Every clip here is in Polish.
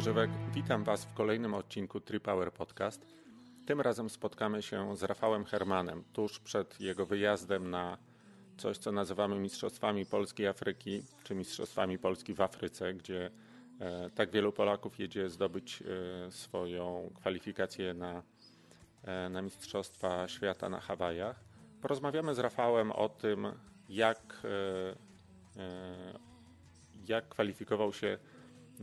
Żywek. Witam Was w kolejnym odcinku Tripower Podcast. Tym razem spotkamy się z Rafałem Hermanem tuż przed jego wyjazdem na coś, co nazywamy Mistrzostwami Polski Afryki, czy Mistrzostwami Polski w Afryce, gdzie e, tak wielu Polaków jedzie zdobyć e, swoją kwalifikację na, e, na Mistrzostwa Świata na Hawajach. Porozmawiamy z Rafałem o tym, jak, jak kwalifikował się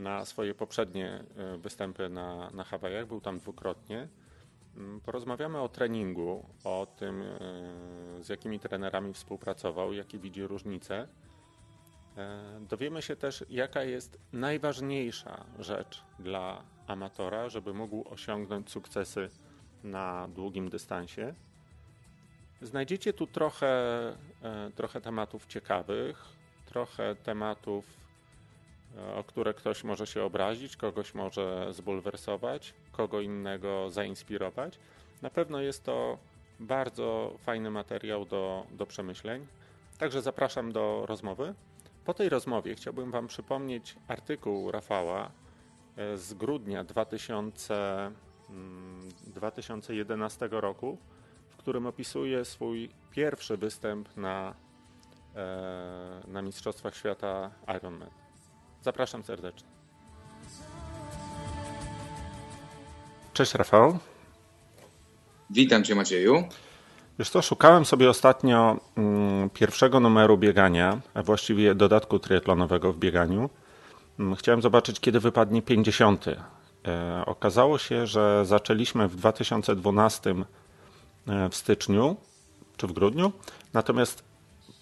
na swoje poprzednie występy na, na Hawajach. Był tam dwukrotnie. Mm, porozmawiamy o treningu, o tym, e, z jakimi trenerami współpracował, jakie widzi różnice. E, dowiemy się też, jaka jest najważniejsza rzecz dla amatora, żeby mógł osiągnąć sukcesy na długim dystansie. Znajdziecie tu trochę, e, trochę tematów ciekawych, trochę tematów E, o które ktoś może się obrazić, kogoś może zbulwersować, kogo innego zainspirować. Na pewno jest to bardzo fajny materiał do, do przemyśleń. Także zapraszam do rozmowy. Po tej rozmowie chciałbym Wam przypomnieć artykuł Rafała e, z grudnia 2000, 2011 mm, roku, w którym opisuje swój pierwszy występ na, e, na Mistrzostwach Świata Ironman. Zapraszam serdecznie. Cześć Rafał. Witam Cię Macieju. Wiesz co, szukałem sobie ostatnio mm, pierwszego numeru biegania, a właściwie dodatku triatlonowego w bieganiu. Mm, chciałem zobaczyć, kiedy wypadnie 50. E, okazało się, że zaczęliśmy w 2012 e, w styczniu czy w grudniu, natomiast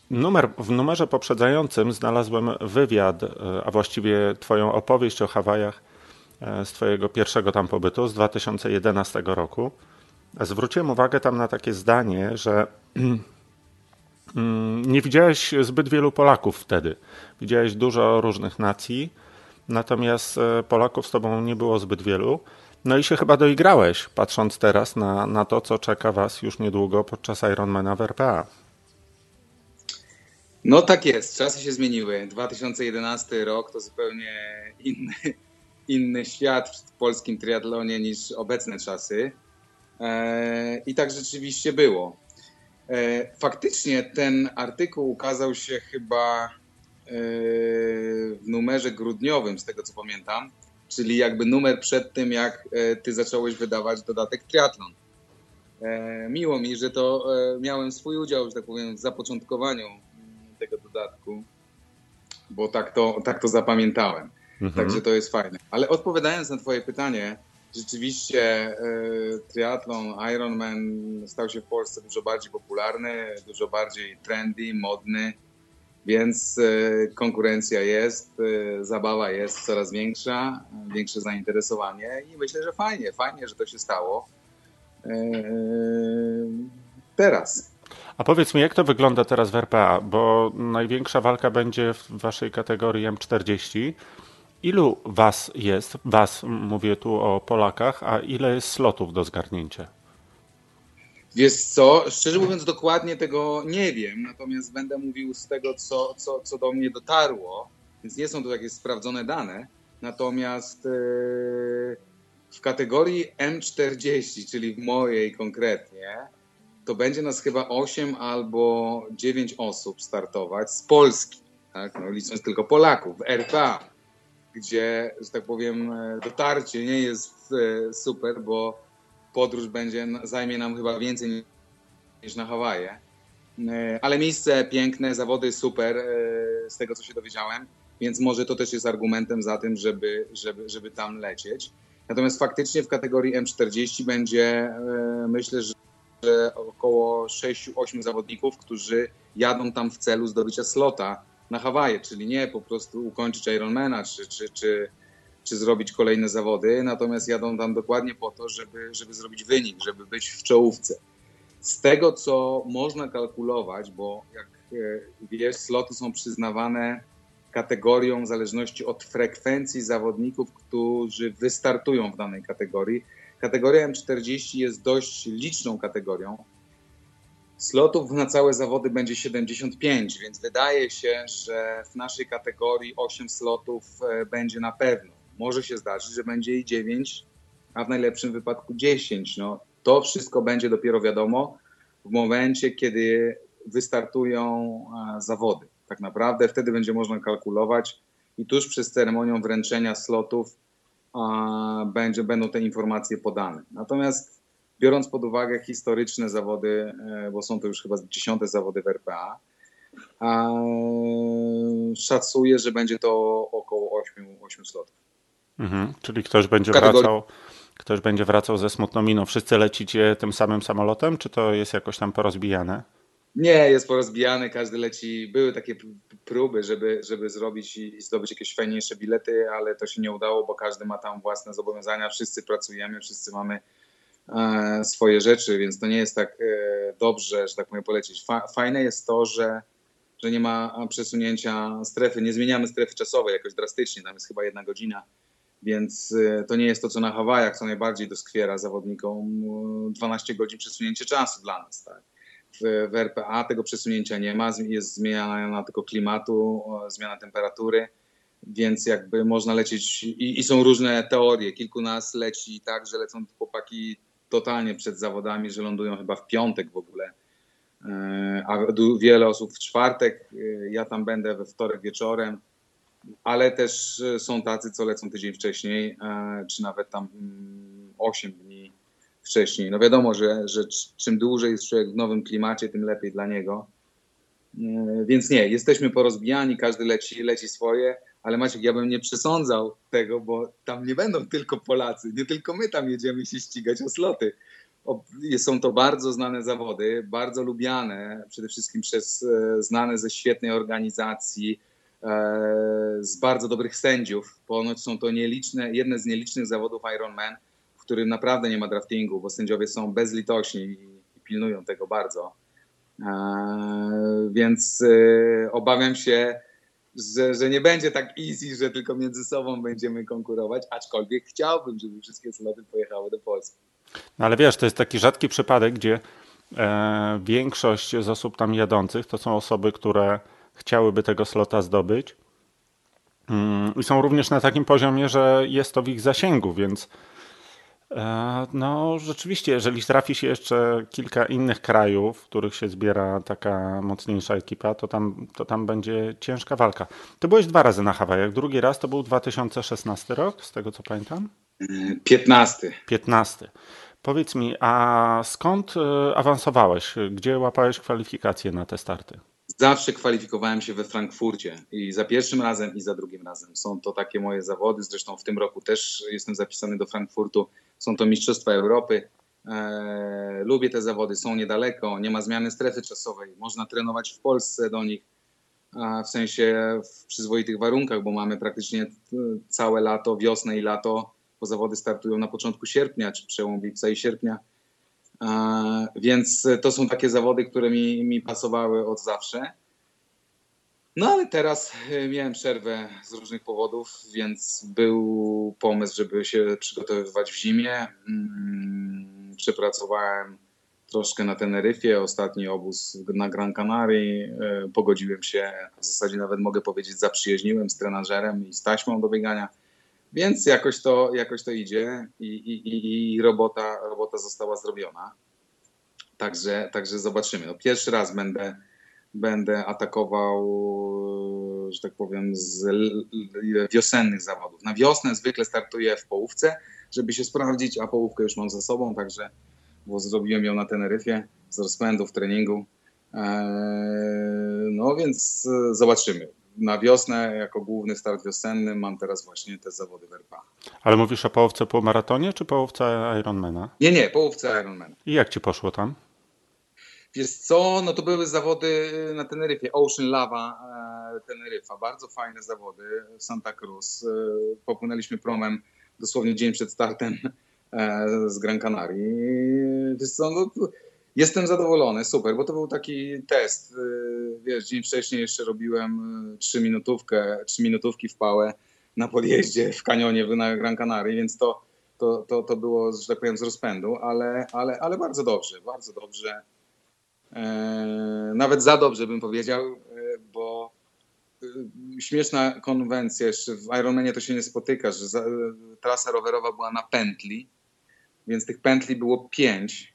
Numer, w numerze poprzedzającym znalazłem wywiad, e, a właściwie Twoją opowieść o Hawajach e, z Twojego pierwszego tam pobytu z 2011 roku. Zwróciłem uwagę tam na takie zdanie, że mm, nie widziałeś zbyt wielu Polaków wtedy. Widziałeś dużo różnych nacji, natomiast e, Polaków z Tobą nie było zbyt wielu. No i się chyba doigrałeś, patrząc teraz na, na to, co czeka Was już niedługo podczas Ironmana w RPA. No tak jest, czasy się zmieniły. 2011 rok to zupełnie inny, inny świat w polskim triatlonie niż obecne czasy. E, I tak rzeczywiście było. E, faktycznie ten artykuł ukazał się chyba e, w numerze grudniowym, z tego co pamiętam, czyli jakby numer przed tym, jak ty zacząłeś wydawać dodatek triatlon. Miło mi, że to miałem swój udział, że tak powiem, w zapoczątkowaniu tego dodatku, bo tak to, tak to zapamiętałem. Mhm. Także to jest fajne. Ale odpowiadając na Twoje pytanie, rzeczywiście y, triathlon, Ironman stał się w Polsce dużo bardziej popularny, dużo bardziej trendy, modny, więc y, konkurencja jest, y, zabawa jest coraz większa, większe zainteresowanie i myślę, że fajnie, fajnie, że to się stało. Teraz. A powiedz mi, jak to wygląda teraz w RPA? Bo największa walka będzie w waszej kategorii M40. Ilu was jest, was, mówię tu o Polakach, a ile jest slotów do zgarnięcia? Wiesz co, szczerze mówiąc dokładnie tego nie wiem, natomiast będę mówił z tego, co, co, co do mnie dotarło, więc nie są to jakieś sprawdzone dane. Natomiast yy, w kategorii M40, czyli w mojej konkretnie, to będzie nas chyba 8 albo 9 osób startować z Polski, tak? no, licząc tylko Polaków, w RPA, gdzie, że tak powiem, dotarcie nie jest e, super, bo podróż będzie, zajmie nam chyba więcej niż na Hawaje. E, ale miejsce piękne, zawody super, e, z tego co się dowiedziałem, więc może to też jest argumentem za tym, żeby, żeby, żeby tam lecieć. Natomiast faktycznie w kategorii M40 będzie, myślę, że że około 6-8 zawodników, którzy jadą tam w celu zdobycia slota na Hawaje, czyli nie po prostu ukończyć Ironmana czy, czy, czy, czy zrobić kolejne zawody, natomiast jadą tam dokładnie po to, żeby, żeby zrobić wynik, żeby być w czołówce. Z tego, co można kalkulować, bo jak e, wiesz, sloty są przyznawane kategorią w zależności od frekwencji zawodników, którzy wystartują w danej kategorii. Kategoria M40 jest dość liczną kategorią. Slotów na całe zawody będzie 75, więc wydaje się, że w naszej kategorii 8 slotów e, będzie na pewno. Może się zdarzyć, że będzie i 9, a w najlepszym wypadku 10. No, to wszystko będzie dopiero wiadomo w momencie, kiedy wystartują zawody. Tak naprawdę wtedy będzie można kalkulować i tuż przez ceremonią wręczenia slotów będzie, będą te informacje podane. Natomiast biorąc pod uwagę historyczne zawody, e, bo są to już chyba dziesiąte zawody w RPA, szacuję, że będzie to około 8, 8 slotów. Mhm, czyli ktoś będzie Kategorii... wracał ktoś będzie wracał ze smutną miną. Wszyscy lecicie tym samym samolotem, czy to jest jakoś tam porozbijane? Nie, jest porozbijany, każdy leci. Były takie próby, żeby, żeby zrobić i zdobyć jakieś fajniejsze bilety, ale to się nie udało, bo każdy ma tam własne zobowiązania. Wszyscy pracujemy, wszyscy mamy e, swoje rzeczy, więc to nie jest tak e, dobrze, że tak powiem, polecieć. Fajne jest to, że, że nie ma przesunięcia strefy, nie zmieniamy strefy czasowej jakoś drastycznie, tam jest chyba jedna godzina, więc e, to nie jest to, co na Hawajach, co najbardziej doskwiera zawodnikom, 12 godzin przesunięcie czasu dla nas. Tak? W, w RPA tego przesunięcia nie ma, jest zmiana tylko klimatu, zmiana temperatury, więc jakby można lecieć i, i, są różne teorie. Kilku nas leci tak, że lecą chłopaki totalnie przed zawodami, że lądują chyba w piątek w ogóle, e, a wiele osób w czwartek, e, ja tam będę we wtorek wieczorem, ale też są tacy, co lecą tydzień wcześniej, e, czy nawet tam 8 mm, dni wcześniej. No wiadomo, że, że czym dłużej jest człowiek w nowym klimacie, tym lepiej dla niego. E, więc nie, jesteśmy porozbijani, każdy leci, leci swoje, ale Maciek, ja bym nie przesądzał tego, bo tam nie będą tylko Polacy, nie tylko my tam jedziemy się ścigać o sloty. Są to bardzo znane zawody, bardzo lubiane, przede wszystkim przez e, znane ze świetnej organizacji, e, z bardzo dobrych sędziów. Ponoć są to nieliczne, jedne z nielicznych zawodów Ironman, którym naprawdę nie ma draftingu, bo sędziowie są bezlitośni i pilnują tego bardzo. E, więc e, obawiam się, że, że nie będzie tak easy, że tylko między sobą będziemy konkurować, aczkolwiek chciałbym, żeby wszystkie sloty pojechały do Polski. No ale wiesz, to jest taki rzadki przypadek, gdzie e, większość z osób tam jadących to są osoby, które chciałyby tego slota zdobyć. Mm, I są również na takim poziomie, że jest to w ich zasięgu, więc no, rzeczywiście, jeżeli trafi się jeszcze kilka innych krajów, w których się zbiera taka mocniejsza ekipa, to tam, to tam będzie ciężka walka. Ty byłeś dwa razy na Hawajach. Drugi raz to był 2016 rok, z tego co pamiętam? 15. 15. Powiedz mi, a skąd e, awansowałeś? Gdzie łapałeś kwalifikacje na te starty? Zawsze kwalifikowałem się we Frankfurcie i za pierwszym razem i za drugim razem. Są to takie moje zawody, zresztą w tym roku też jestem zapisany do Frankfurtu. Są to Mistrzostwa Europy. Eee, lubię te zawody, są niedaleko, nie ma zmiany strefy czasowej. Można trenować w Polsce do nich, w sensie w przyzwoitych warunkach, bo mamy praktycznie całe lato, wiosnę i lato, bo zawody startują na początku sierpnia, czy przełom lipca i sierpnia więc to są takie zawody, które mi, mi pasowały od zawsze. No ale teraz e, miałem przerwę z różnych powodów, więc był pomysł, żeby się przygotowywać w zimie. Mm, przepracowałem troszkę na Teneryfie, ostatni obóz na Gran Canaria. E, pogodziłem się, w zasadzie nawet mogę powiedzieć, zaprzyjaźniłem z trenażerem i z taśmą do biegania. Więc jakoś to, jakoś to idzie i, i, i robota, robota została zrobiona. Także, także zobaczymy. No, pierwszy raz będę, będę atakował, że tak powiem, z wiosennych zawodów. Na wiosnę zwykle startuję w połówce, żeby się sprawdzić, a połówkę już mam za sobą, także bo zrobiłem ją na Teneryfie z rozpędu w treningu. Eee, no więc zobaczymy na wiosnę jako główny start wiosenny mam teraz właśnie te zawody w RPA. Ale mówisz o połówce po maratonie czy połówce Ironmana? Nie, nie, połówce Ironmana. I jak ci poszło tam? Wiesz co, no to były zawody na Teneryfie, Ocean Lava e, Teneryfa, bardzo fajne zawody, Santa Cruz. E, popłynęliśmy promem dosłownie dzień przed startem e, z Gran Canaria. Wiesz co, no, Jestem zadowolony, super, bo to był taki test. Y, wiesz, dzień wcześniej jeszcze robiłem y, trzy minutówkę, trzy minutówki w pałę na podjeździe w kanionie na Gran Canaria, więc to, to, to, to było, że tak powiem, z rozpędu, ale, ale, ale bardzo dobrze, bardzo dobrze. E, nawet za dobrze bym powiedział, e, bo śmieszna konwencja, jeszcze w Ironmanie to się nie spotyka, że trasa rowerowa była na pętli, więc tych pętli było pięć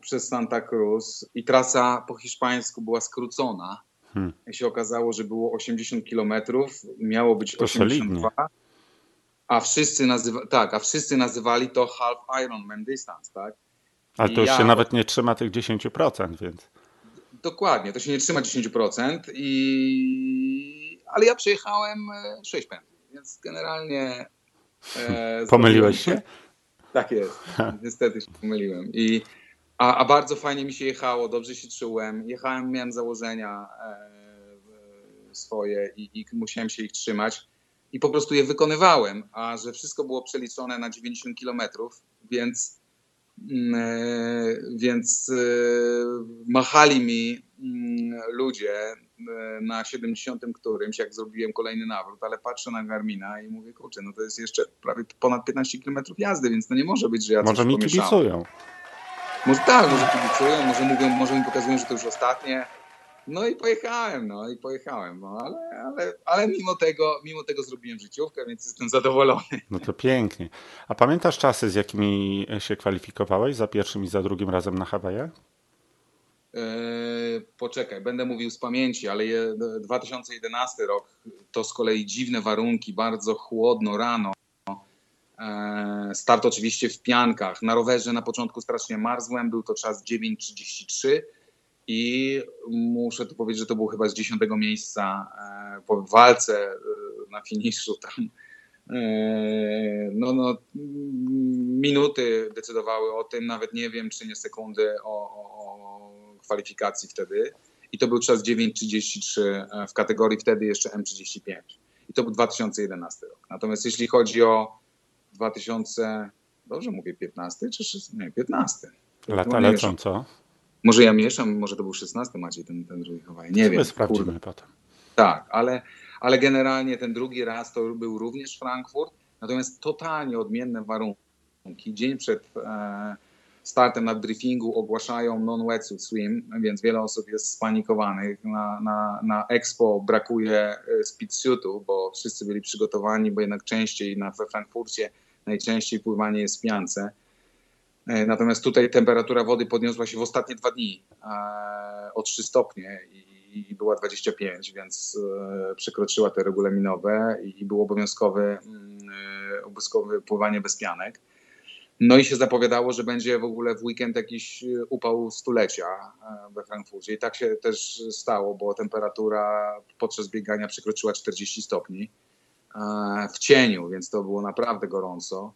przez Santa Cruz i trasa po hiszpańsku była skrócona. Hmm. I się okazało, że było 80 kilometrów, miało być to 82. Solidnie. A wszyscy, nazywa, tak, a wszyscy nazywali to half Ironman distance, tak? Ale to już ja... się nawet nie trzyma tych 10%, więc. Dokładnie, to się nie trzyma 10%, i... ale ja przejechałem 6 e, pętli, więc generalnie. E, Pomyliłeś się? Tak jest, niestety się pomyliłem. I, a, a, bardzo fajnie mi się jechało, dobrze się czułem. Jechałem, miałem założenia e, swoje i, i musiałem się ich trzymać i po prostu je wykonywałem, a że wszystko było przeliczone na 90 kilometrów, więc więc e, machali mi mm, ludzie e, na 70 którymś, jak zrobiłem kolejny nawrót, ale patrzę na Garmina i mówię, kurczę, no to jest jeszcze prawie ponad 15 km jazdy, więc to nie może być, że ja Może mi kibicują. Może tak, może kibicują, może mówią, może mi pokazują, że to już ostatnie. No i pojechałem, no i pojechałem, no ale, ale, ale mimo, tego, mimo tego zrobiłem życiówkę, więc jestem zadowolony. No to pięknie. A pamiętasz czasy, z jakimi się kwalifikowałeś za pierwszym i za drugim razem na Hawajach? Eee, poczekaj, będę mówił z pamięci, ale je, 2011 rok to z kolei dziwne warunki, bardzo chłodno rano. Eee, start oczywiście w piankach. Na rowerze na początku strasznie marzłem, był to czas 9.33 i muszę tu powiedzieć, że to był chyba z dziesiątego miejsca e, po walce e, na finiszu tam. E, no, no, minuty decydowały o tym, nawet nie wiem, czy nie sekundy o, o kwalifikacji wtedy. I to był czas 9.33 w kategorii wtedy jeszcze M35. I to był 2011 rok. Natomiast jeśli chodzi o 2000, dobrze mówię 15 czy 16? Nie, 15. Lata lecą, co? Może ja mieszam, może to był 16 Maciej, ten, ten drugi Hawaii, nie wiem. sprawdzimy kurde. potem. Tak, ale, ale generalnie ten drugi raz to był również Frankfurt, natomiast totalnie odmienne warunki. Dzień przed e, startem na briefingu ogłaszają non-wetsuit swim, więc wiele osób jest spanikowanych. Na, na, na Expo brakuje e, speedsuitu, bo wszyscy byli przygotowani, bo jednak częściej na, we Frankfurcie najczęściej pływanie jest w piance. E, natomiast tutaj temperatura wody podniosła się w ostatnie dwa dni e, o 3 stopnie i była 25, więc e, przekroczyła te regulaminowe i było mm, obowiązkowe pływanie bez pianek. No i się zapowiadało, że będzie w ogóle w weekend jakiś upał stulecia we Frankfurcie. I tak się też stało, bo temperatura podczas biegania przekroczyła 40 stopni w cieniu, więc to było naprawdę gorąco.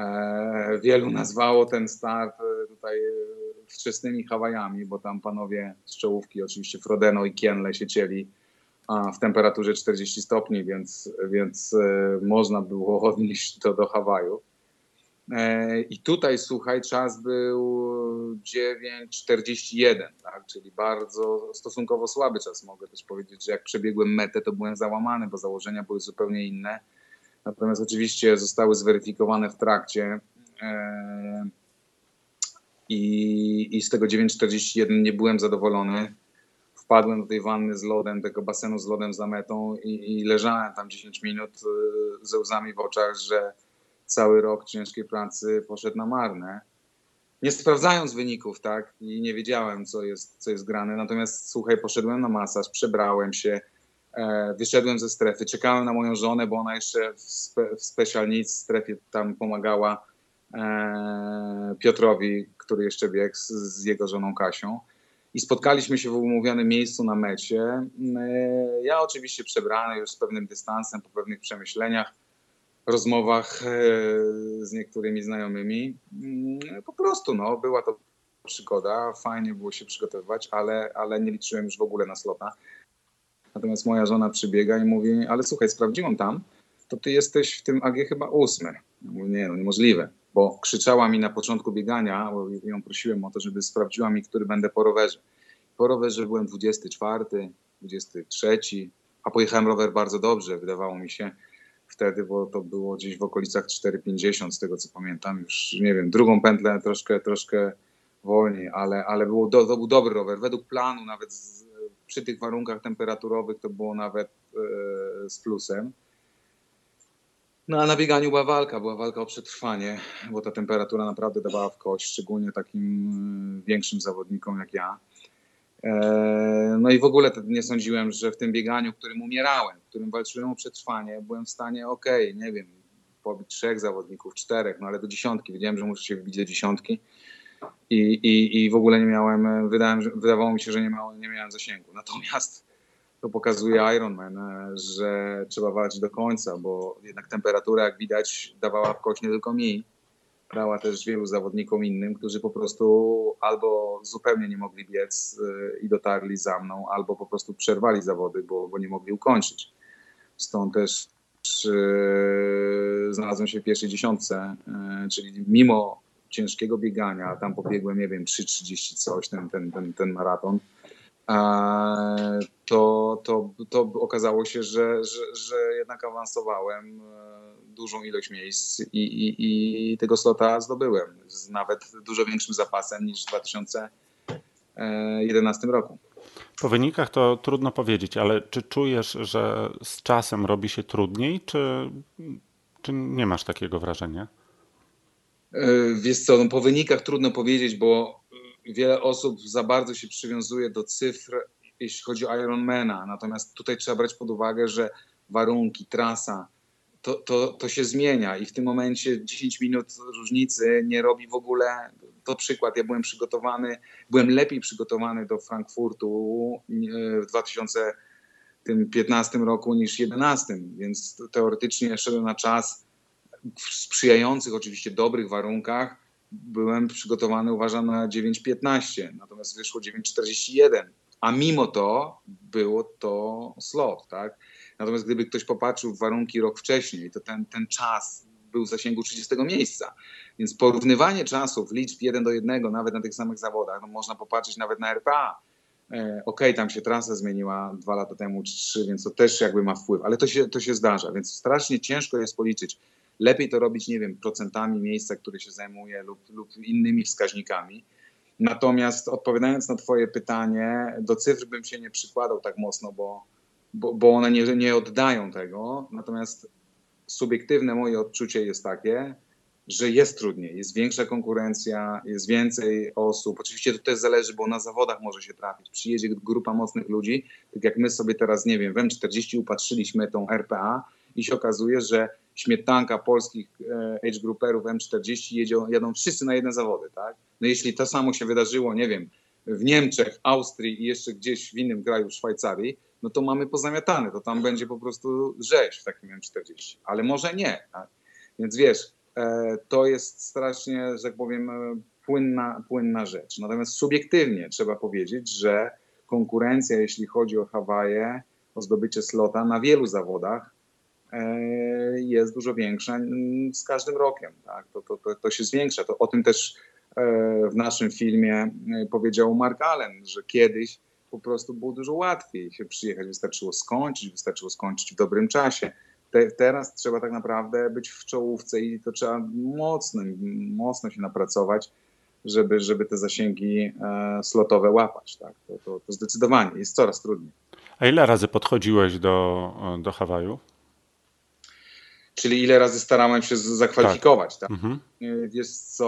E, wielu nazwało ten start e, tutaj e, wczesnymi Hawajami, bo tam panowie z czołówki, oczywiście Frodeno i Kienle się cieli w temperaturze 40 stopni, więc, więc można było odnieść to do Hawaju. I tutaj, słuchaj, czas był 9,41, tak? czyli bardzo stosunkowo słaby czas. Mogę też powiedzieć, że jak przebiegłem metę, to byłem załamany, bo założenia były zupełnie inne natomiast oczywiście zostały zweryfikowane w trakcie. E, I, i z tego 9,41 nie byłem zadowolony. Wpadłem do tej wanny z lodem, tego basenu z lodem za metą i, i leżałem tam 10 minut e, ze łzami w oczach, że cały rok ciężkiej pracy poszedł na marne. Nie sprawdzając wyników, tak, i nie wiedziałem, co jest, co jest grane. Natomiast słuchaj, poszedłem na masaż, przebrałem się, wyszedłem ze strefy, czekałem na moją żonę, bo ona jeszcze w, spe, w strefie tam pomagała e, Piotrowi, który jeszcze biegł z, z, jego żoną Kasią. I spotkaliśmy się w umówionym miejscu na mecie. E, ja oczywiście przebrany już z pewnym dystansem, po pewnych przemyśleniach, rozmowach z niektórymi znajomymi. Po prostu no, była to przygoda, fajnie było się przygotowywać, ale, ale nie liczyłem już w ogóle na slota. Natomiast moja żona przybiega i mówi, ale słuchaj, sprawdziłam tam, to ty jesteś w tym AG chyba ósmy. Ja mówię, nie, no niemożliwe, bo krzyczała mi na początku biegania, bo ją prosiłem o to, żeby sprawdziła mi, który będę po rowerze. Po rowerze byłem 24, 23, a pojechałem rower bardzo dobrze, wydawało mi się wtedy, bo to było gdzieś w okolicach 4,50 z tego co pamiętam, już nie wiem, drugą pętlę troszkę, troszkę wolniej, ale, ale było do, to był dobry rower, według planu nawet z, przy tych warunkach temperaturowych to było nawet z plusem. No a na bieganiu była walka, była walka o przetrwanie, bo ta temperatura naprawdę dawała w kość, szczególnie takim większym zawodnikom jak ja. No i w ogóle nie sądziłem, że w tym bieganiu, w którym umierałem, w którym walczyłem o przetrwanie, byłem w stanie, okej, okay, nie wiem, pobić trzech zawodników, czterech, no ale do dziesiątki. Wiedziałem, że muszę się wbić do dziesiątki i, i, i w ogóle nie miałem, wydałem, wydawało mi się, że nie, miałem, nie miałem zasięgu. Natomiast to pokazuje Ironman, że trzeba walczyć do końca, bo jednak temperatura, jak widać, dawała w kość nie tylko mi, dała też wielu zawodnikom innym, którzy po prostu albo zupełnie nie mogli biec y, i dotarli za mną, albo po prostu przerwali zawody, bo, bo nie mogli ukończyć. Stąd też yy, znalazłem się w pierwszej dziesiątce, yy, czyli mimo ciężkiego biegania, tam pobiegłem, nie wiem, 3,30 coś, ten, ten, ten, ten maraton, to, to, to okazało się, że, że, że jednak awansowałem dużą ilość miejsc i, i, i tego slota zdobyłem z nawet dużo większym zapasem niż w 2011 roku. Po wynikach to trudno powiedzieć, ale czy czujesz, że z czasem robi się trudniej, czy, czy nie masz takiego wrażenia? E, wiesz co, no po wynikach trudno powiedzieć, bo wiele osób za bardzo się przywiązuje do cyfr, jeśli chodzi o Ironmana. Natomiast tutaj trzeba brać pod uwagę, że warunki, trasa, to, to, to się zmienia i w tym momencie 10 minut różnicy nie robi w ogóle. To przykład, ja byłem przygotowany, byłem lepiej przygotowany do Frankfurtu w 2015 roku niż 2011, więc teoretycznie szedłem na czas w sprzyjających, oczywiście dobrych warunkach. Byłem przygotowany, uważam, na 9.15, natomiast wyszło 9.41, a mimo to było to slot, tak? Natomiast gdyby ktoś popatrzył w warunki rok wcześniej, to ten, ten czas był w zasięgu 30 miejsca. Więc porównywanie czasów, liczb 1 do 1, nawet na tych samych zawodach, no można popatrzeć nawet na RPA. E, ok, tam się trasa zmieniła dwa lata temu czy trzy, więc to też jakby ma wpływ, ale to się, to się zdarza, więc strasznie ciężko jest policzyć. Lepiej to robić, nie wiem, procentami miejsca, które się zajmuje lub, lub innymi wskaźnikami. Natomiast odpowiadając na Twoje pytanie, do cyfr bym się nie przykładał tak mocno, bo bo, bo one nie, nie oddają tego. Natomiast subiektywne moje odczucie jest takie, że jest trudniej, jest większa konkurencja, jest więcej osób. Oczywiście to też zależy, bo na zawodach może się trafić. Przyjedzie grupa mocnych ludzi, tak jak my sobie teraz, nie wiem, w M40 upatrzyliśmy tą RPA i się okazuje, że śmietanka polskich e, age grouperów M40 jedzie, jadą wszyscy na jedne zawody, tak? No jeśli to samo się wydarzyło, nie wiem, w Niemczech, Austrii i jeszcze gdzieś w innym kraju, w Szwajcarii, no to mamy pozamiatane, to tam będzie po prostu rzeź w takim M40, ale może nie. Tak? Więc wiesz, e, to jest strasznie, że tak powiem, e, płynna, płynna rzecz. Natomiast subiektywnie trzeba powiedzieć, że konkurencja, jeśli chodzi o Hawaje, o zdobycie slota na wielu zawodach jest dużo większa z każdym rokiem. Tak? To, to, to, to się zwiększa. To o tym też w naszym filmie powiedział Mark Allen, że kiedyś po prostu było dużo łatwiej się przyjechać, wystarczyło skończyć, wystarczyło skończyć w dobrym czasie. Te, teraz trzeba tak naprawdę być w czołówce i to trzeba mocno, mocno się napracować, żeby, żeby te zasięgi e, slotowe łapać. Tak? To, to, to zdecydowanie jest coraz trudniej. A ile razy podchodziłeś do, do Hawaju? Czyli ile razy starałem się zakwalifikować, tak? tak? Mhm. Wiesz co,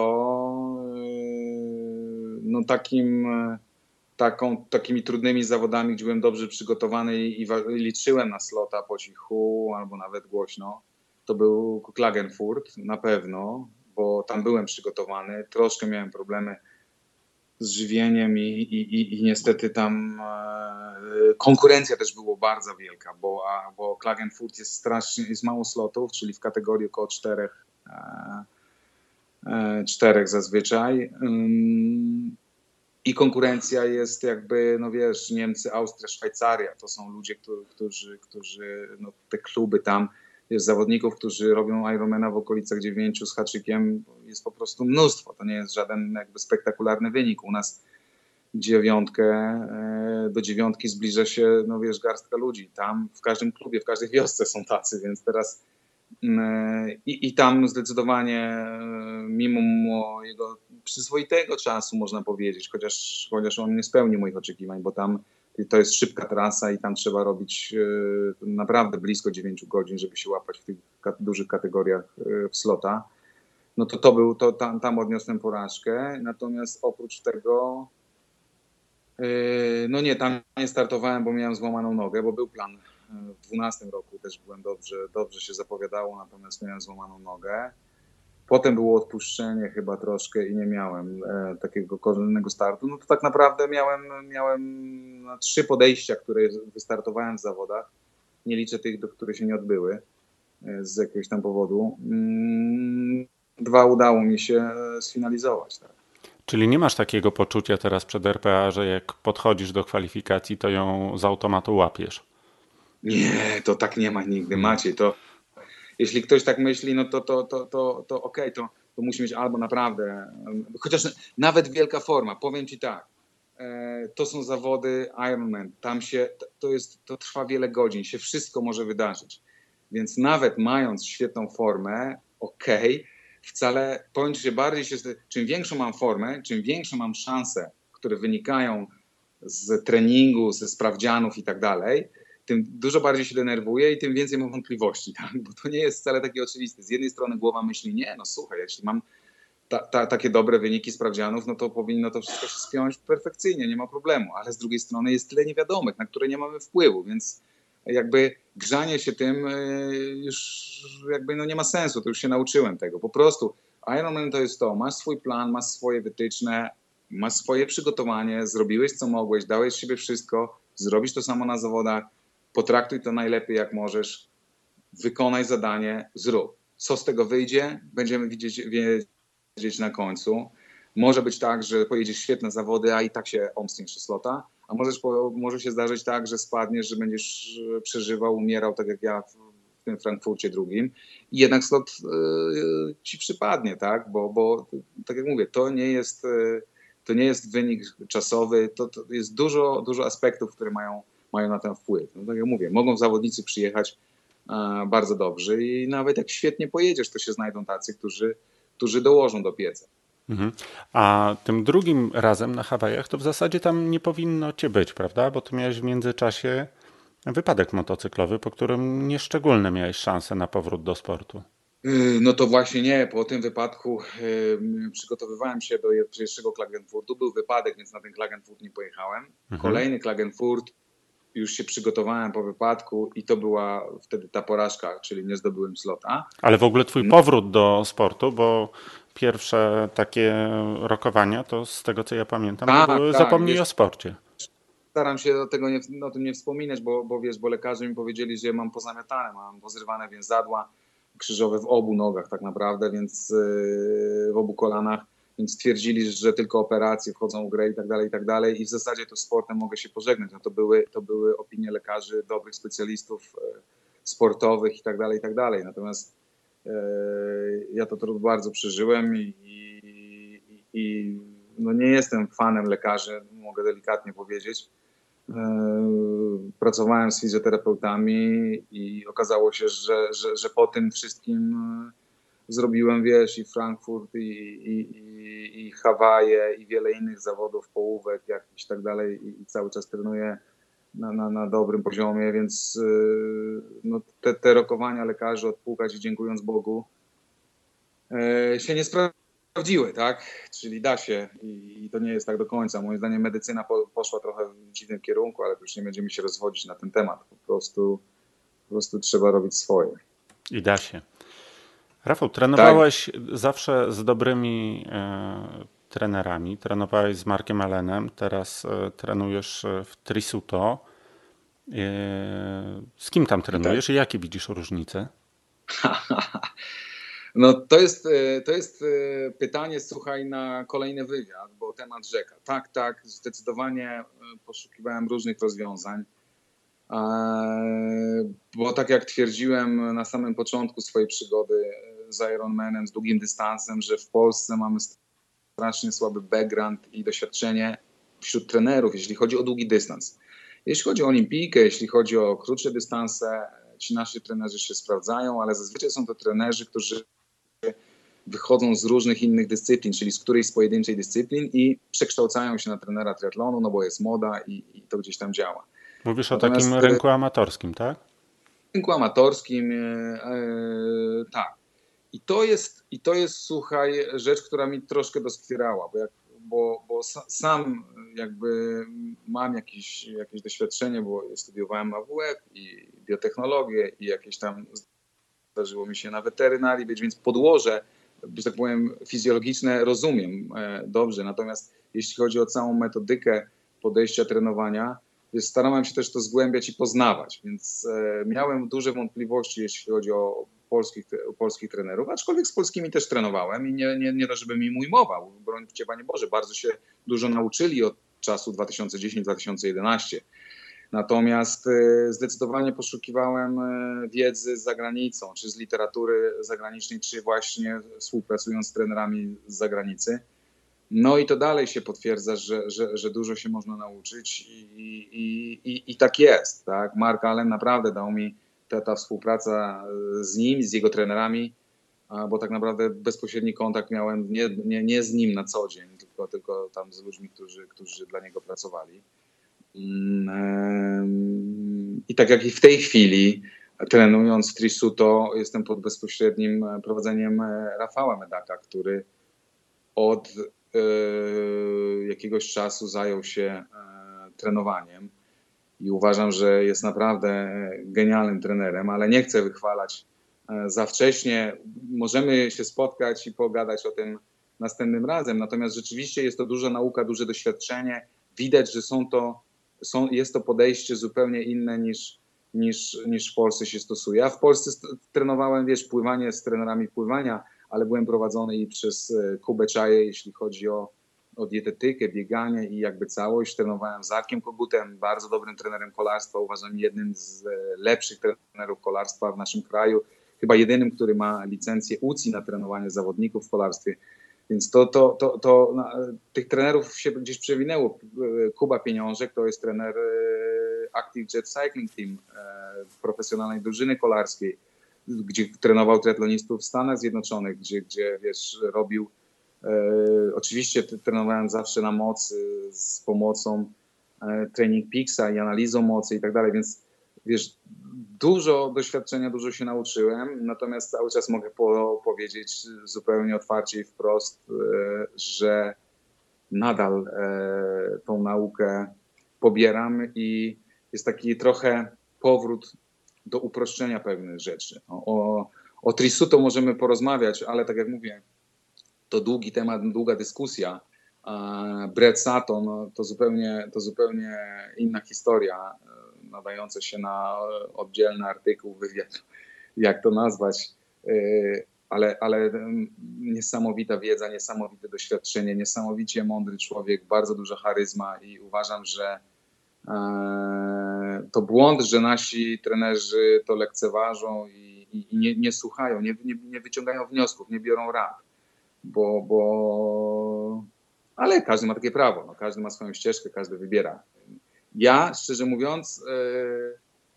e, no takim e, taką, takimi trudnymi zawodami, gdzie byłem dobrze przygotowany i, i, liczyłem na slota po cichu albo nawet głośno, to był Klagenfurt na pewno, bo tam byłem przygotowany. Troszkę miałem problemy z żywieniem i, i, i niestety tam e, konkurencja też była bardzo wielka, bo, a, bo Klagenfurt jest strasznie, jest mało slotów, czyli w kategorii około czterech, e, e, czterech zazwyczaj. Um, i konkurencja jest jakby, no wiesz, Niemcy, Austria, Szwajcaria. To są ludzie, którzy, którzy no, te kluby tam, jest zawodników, którzy robią Ironmana w okolicach dziewięciu z haczykiem, jest po prostu mnóstwo. To nie jest żaden jakby spektakularny wynik. U nas dziewiątkę, e, do dziewiątki zbliża się, no wiesz, garstka ludzi. Tam w każdym klubie, w każdej wiosce są tacy, więc teraz mm, i, i tam zdecydowanie e, mimo jego przyzwoitego czasu, można powiedzieć, chociaż, chociaż on nie spełnił moich oczekiwań, bo tam to jest szybka trasa i tam trzeba robić naprawdę blisko 9 godzin, żeby się łapać w tych dużych kategoriach w slota. No to to był, to tam, tam odniosłem porażkę. Natomiast oprócz tego, no nie, tam nie startowałem, bo miałem złamaną nogę, bo był plan w 12 roku też byłem dobrze, dobrze się zapowiadało, natomiast miałem złamaną nogę. Potem było odpuszczenie chyba troszkę i nie miałem e, takiego korzennego startu. No to tak naprawdę miałem, miałem no, trzy podejścia, które wystartowałem w zawodach. Nie liczę tych, do których się nie odbyły e, z jakiegoś tam powodu. Mm, dwa udało mi się e, sfinalizować. Tak. Czyli nie masz takiego poczucia teraz przed RPA, że jak podchodzisz do kwalifikacji, to ją z automatu łapiesz? Nie, to tak nie ma nigdy, Maciej. To, jeśli ktoś tak myśli, no to, to, to, to, to okej, okay, to, to musi mieć albo naprawdę, chociaż nawet wielka forma, powiem ci tak, e, to są zawody Ironman, tam się, to, jest, to trwa wiele godzin, się wszystko może wydarzyć, więc nawet mając świetną formę, okej, okay, wcale, powiem ci, że bardziej się, czym większą mam formę, czym większe mam szanse, które wynikają z treningu, ze sprawdzianów i tak dalej, tym dużo bardziej się denerwuję i tym więcej mam wątpliwości, tak? bo to nie jest wcale takie oczywiste. Z jednej strony głowa myśli, nie, no słuchaj, jeśli mam ta, ta, takie dobre wyniki sprawdzianów, no to powinno to wszystko się spiąć perfekcyjnie, nie ma problemu, ale z drugiej strony jest tyle niewiadomych, na które nie mamy wpływu, więc jakby grzanie się tym e, już jakby no nie ma sensu, to już się nauczyłem tego. Po prostu Ironman to jest to, masz swój plan, masz swoje wytyczne, masz swoje przygotowanie, zrobiłeś co mogłeś, dałeś siebie wszystko, zrobisz to samo na zawodach, potraktuj to najlepiej jak możesz, wykonaj zadanie, zrób. Co z tego wyjdzie, będziemy widzieć, wiedzieć na końcu. Może być tak, że pojedziesz świetne zawody, a i tak się omstniesz slota, a możesz, może się zdarzyć tak, że spadniesz, że będziesz przeżywał, umierał, tak jak ja w, tym Frankfurcie drugim i jednak slot y, ci przypadnie, tak? Bo, bo tak jak mówię, to nie jest, to nie jest wynik czasowy, to, to jest dużo, dużo aspektów, które mają mają na ten wpływ. No tak jak mówię, mogą zawodnicy przyjechać e, bardzo dobrze i nawet jak świetnie pojedziesz, to się znajdą tacy, którzy, którzy dołożą do pieca. Mhm. A tym drugim razem na Hawajach to w zasadzie tam nie powinno cię być, prawda? Bo ty miałeś w międzyczasie wypadek motocyklowy, po którym nieszczególne miałeś szanse na powrót do sportu. Y, no to właśnie nie. Po tym wypadku y, przygotowywałem się do pierwszego Klagenfurtu. Był wypadek, więc na ten Klagenfurt nie pojechałem. Mhm. Kolejny Klagenfurt już się przygotowałem po wypadku i to była wtedy ta porażka, czyli nie zdobyłem slota. Ale w ogóle twój no. powrót do sportu, bo pierwsze takie rokowania to z tego co ja pamiętam, tak, były tak, zapomnij wiesz, o sporcie. Staram się o, tego nie, o tym nie wspominać, bo, bo wiesz, bo lekarze mi powiedzieli, że mam pozamiatane, mam pozrywane więzadła krzyżowe w obu nogach tak naprawdę, więc yy, w obu kolanach więc stwierdzili, że tylko operacje wchodzą w grę i tak dalej, i tak dalej. I w zasadzie to sportem mogę się pożegnać. No to, były, to były opinie lekarzy, dobrych specjalistów e, sportowych i tak dalej, i tak dalej. Natomiast e, ja to, to bardzo przeżyłem i, i, i no nie jestem fanem lekarzy, mogę delikatnie powiedzieć. E, pracowałem z fizjoterapeutami i okazało się, że, że, że po tym wszystkim zrobiłem, wiesz, i Frankfurt, i, i, i, i Hawaje, i wiele innych zawodów, połówek jakichś tak dalej i, i cały czas trenuję na, na, na dobrym poziomie, więc yy, no, te, te rokowania lekarzy odpukać i dziękując Bogu yy, się nie sprawdziły, tak? Czyli da się i, i, to nie jest tak do końca. Moim zdaniem medycyna po, poszła trochę w dziwnym kierunku, ale już nie będziemy się rozwodzić na ten temat. Po prostu, po prostu trzeba robić swoje. I da się. Rafał, trenowałeś tak. zawsze z dobrymi e, trenerami. Trenowałeś z Markiem Allenem, teraz e, trenujesz e, w Trisuto. E, z kim tam trenujesz tak. i jakie widzisz różnice? No to jest, e, to jest e, pytanie, słuchaj, na kolejny wywiad, bo temat rzeka. Tak, tak, zdecydowanie poszukiwałem różnych rozwiązań. Bo tak jak twierdziłem na samym początku swojej przygody z Ironmanem, z długim dystansem, że w Polsce mamy strasznie słaby background i doświadczenie wśród trenerów, jeśli chodzi o długi dystans. Jeśli chodzi o olimpijkę, jeśli chodzi o krótsze dystanse, ci nasi trenerzy się sprawdzają, ale zazwyczaj są to trenerzy, którzy wychodzą z różnych innych dyscyplin, czyli z którejś z pojedynczej dyscyplin i przekształcają się na trenera triatlonu, no bo jest moda i, i to gdzieś tam działa. Mówisz Natomiast, o takim e, rynku amatorskim, tak? Rynku amatorskim, e, e, tak. I to, jest, I to jest, słuchaj, rzecz, która mi troszkę doskwierała, bo, jak, bo, bo sam jakby mam jakieś, jakieś doświadczenie, bo studiowałem AWF i biotechnologię i jakieś tam zdarzyło mi się na weterynarii być, więc podłoże, że tak powiem, fizjologiczne rozumiem e, dobrze. Natomiast jeśli chodzi o całą metodykę podejścia trenowania, starałem się też to zgłębiać i poznawać, więc e, miałem duże wątpliwości, jeśli chodzi o polskich, polskich trenerów, aczkolwiek z polskimi też trenowałem i nie, nie, nie to, żebym im ujmował, broń Cię Panie Boże, bardzo się dużo nauczyli od czasu 2010-2011. Natomiast e, zdecydowanie poszukiwałem e, wiedzy z zagranicą, czy z literatury zagranicznej, czy właśnie współpracując z trenerami z zagranicy. No i to dalej się potwierdza, że, że, że dużo się można nauczyć i, i, i, i tak jest. Tak? Mark Allen naprawdę dał mi ta, ta współpraca z nim, z jego trenerami, bo tak naprawdę bezpośredni kontakt miałem nie, nie, nie z nim na co dzień, tylko, tylko tam z ludźmi, którzy, którzy dla niego pracowali. Mm, I tak jak i w tej chwili, trenując Trisuto, jestem pod bezpośrednim prowadzeniem Rafała Medaka, który od e, jakiegoś czasu zajął się e, trenowaniem i uważam, że jest naprawdę genialnym trenerem, ale nie chcę wychwalać e, za wcześnie. Możemy się spotkać i pogadać o tym następnym razem. Natomiast rzeczywiście jest to duża nauka, duże doświadczenie. Widać, że są to, są, jest to podejście zupełnie inne niż, niż, niż w Polsce się stosuje. Ja w Polsce trenowałem, wiesz, pływanie z trenerami pływania, ale byłem prowadzony i przez e, Kubę jeśli chodzi o o dietetykę, bieganie i jakby całość. Trenowałem z Arkiem Kogutem, bardzo dobrym trenerem kolarstwa, uważam jednym z e, lepszych trenerów kolarstwa w naszym kraju, chyba jedynym, który ma licencję UCI na trenowanie zawodników w kolarstwie. Więc to, to, to, to tych trenerów się gdzieś przewinęło. E, Kuba Pieniążek to jest trener e, Active Jet Cycling Team, profesjonalnej drużyny kolarskiej, gdzie trenował triatlonistów w Stanach Zjednoczonych, gdzie, gdzie wiesz, robił oczywiście trenowałem zawsze na mocy z pomocą e, Training Pixa i analizą mocy i tak dalej, więc wiesz, dużo doświadczenia, dużo się nauczyłem, natomiast cały czas mogę po, powiedzieć zupełnie otwarcie i wprost, e, że nadal tą naukę pobieram i jest taki trochę powrót do uproszczenia pewnych rzeczy. O, o, o Trisuto możemy porozmawiać, ale tak jak mówię, to długi temat, długa dyskusja. Brett Sutton no, to zupełnie, to zupełnie inna historia, e, nadająca się na oddzielny artykuł, wywiad, jak to nazwać, e, ale, ale niesamowita wiedza, niesamowite doświadczenie, niesamowicie mądry człowiek, bardzo duża charyzma i uważam, że e, to błąd, że nasi trenerzy to lekceważą i, i nie, nie, słuchają, nie, nie, nie wyciągają wniosków, nie biorą rad bo, bo... ale każdy ma takie prawo, no, każdy ma swoją ścieżkę, każdy wybiera. Ja, szczerze mówiąc, e,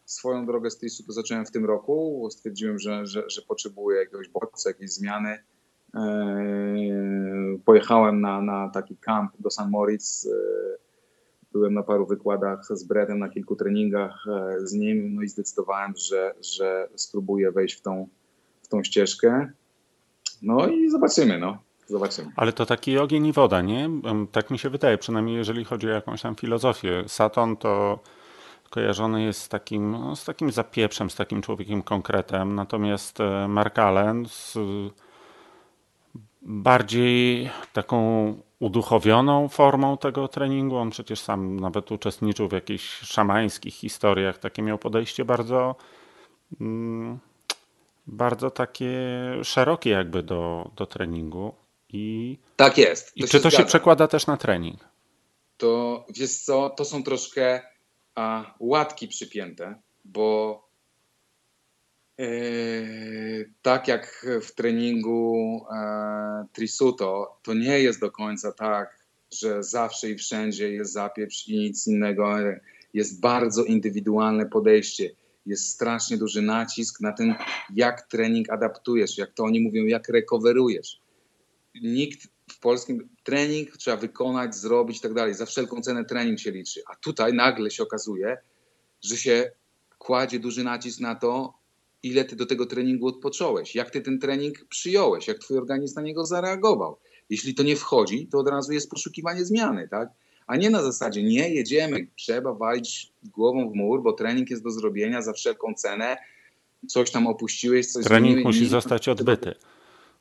swoją drogę z to zacząłem w tym roku. Stwierdziłem, że, że, że potrzebuję jakiegoś bodźca, jakiejś zmiany. E, pojechałem na, na taki kamp do San Moritz. E, byłem na paru wykładach z Bredem, na kilku treningach z nim, no i zdecydowałem, że, że spróbuję wejść w tą, w tą ścieżkę. No i zobaczymy, no. Zobaczymy. Ale to taki ogień i woda, nie? Tak mi się wydaje, przynajmniej jeżeli chodzi o jakąś tam filozofię. Saturn to kojarzony jest z takim, no, z takim zapieprzem, z takim człowiekiem konkretem, natomiast e, Mark Allen z bardziej taką uduchowioną formą tego treningu. On przecież sam nawet uczestniczył w jakichś szamańskich historiach. Takie miał podejście bardzo mm, bardzo takie szerokie jakby do, do treningu. I, tak jest. I czy to zgadza. się przekłada też na trening? To wiesz co, to są troszkę a, łatki przypięte, bo yy, tak jak w treningu e, Trisuto, to nie jest do końca tak, że zawsze i wszędzie jest zapieprz i nic innego. Jest bardzo indywidualne podejście jest strasznie duży nacisk na ten, jak trening adaptujesz, jak to oni mówią, jak recoverujesz. Nikt w polskim trening trzeba wykonać, zrobić i tak dalej. Za wszelką cenę trening się liczy. A tutaj nagle się okazuje, że się kładzie duży nacisk na to, ile ty do tego treningu odpocząłeś, jak ty ten trening przyjąłeś, jak twój organizm na niego zareagował. Jeśli to nie wchodzi, to od razu jest poszukiwanie zmiany, tak? A nie na zasadzie, nie, jedziemy, trzeba walić głową w mur, bo trening jest do zrobienia za wszelką cenę, coś tam opuściłeś, coś Trening zmieniłeś, musi zostać odbyty.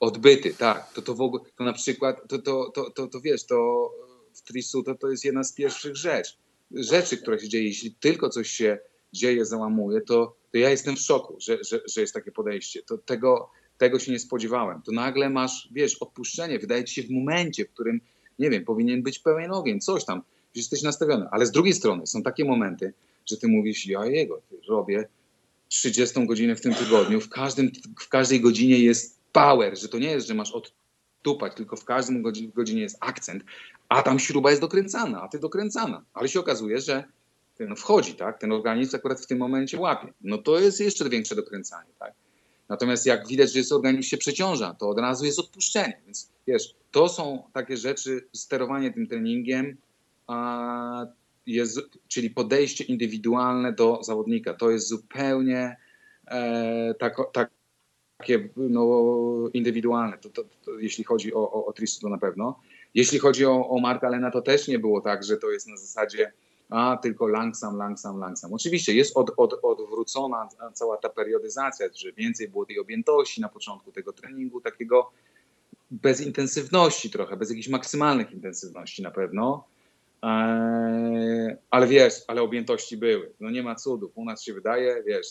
Odbyty, tak. To, to w ogóle, to na przykład, to, to, to, to, to wiesz, to w Trisu to, to jest jedna z pierwszych rzeczy, rzeczy, która się dzieje. Jeśli tylko coś się dzieje, załamuje, to, to ja jestem w szoku, że, że, że jest takie podejście. To tego, tego się nie spodziewałem. To nagle masz, wiesz, odpuszczenie, wydaje ci się w momencie, w którym, nie wiem, powinien być pełen ogień, coś tam, że jesteś nastawiony. Ale z drugiej strony są takie momenty, że ty mówisz, ja jego, robię 30 godzinę w tym tygodniu, w, każdym, w każdej godzinie jest power, że to nie jest, że masz odtupać, tylko w każdym godzinie jest akcent, a tam śruba jest dokręcana, a ty dokręcana. Ale się okazuje, że no wchodzi, tak? Ten organizm akurat w tym momencie łapie. No to jest jeszcze większe dokręcanie, tak? Natomiast jak widać, że jest organizm się przeciąża, to od razu jest odpuszczenie. Więc wiesz, to są takie rzeczy, sterowanie tym treningiem, a jest, czyli podejście indywidualne do zawodnika. To jest zupełnie e, tak, tak, takie no, indywidualne, to, to, to, jeśli chodzi o, o, o to na pewno. Jeśli chodzi o, o Lena, to też nie było tak, że to jest na zasadzie a tylko langsam, langsam, langsam. Oczywiście jest od, od, odwrócona cała ta periodyzacja, że więcej było tej objętości na początku tego treningu, takiego bez intensywności trochę, bez jakichś maksymalnych intensywności na pewno, eee, ale wiesz, ale objętości były. No nie ma cudów. U nas się wydaje, wiesz,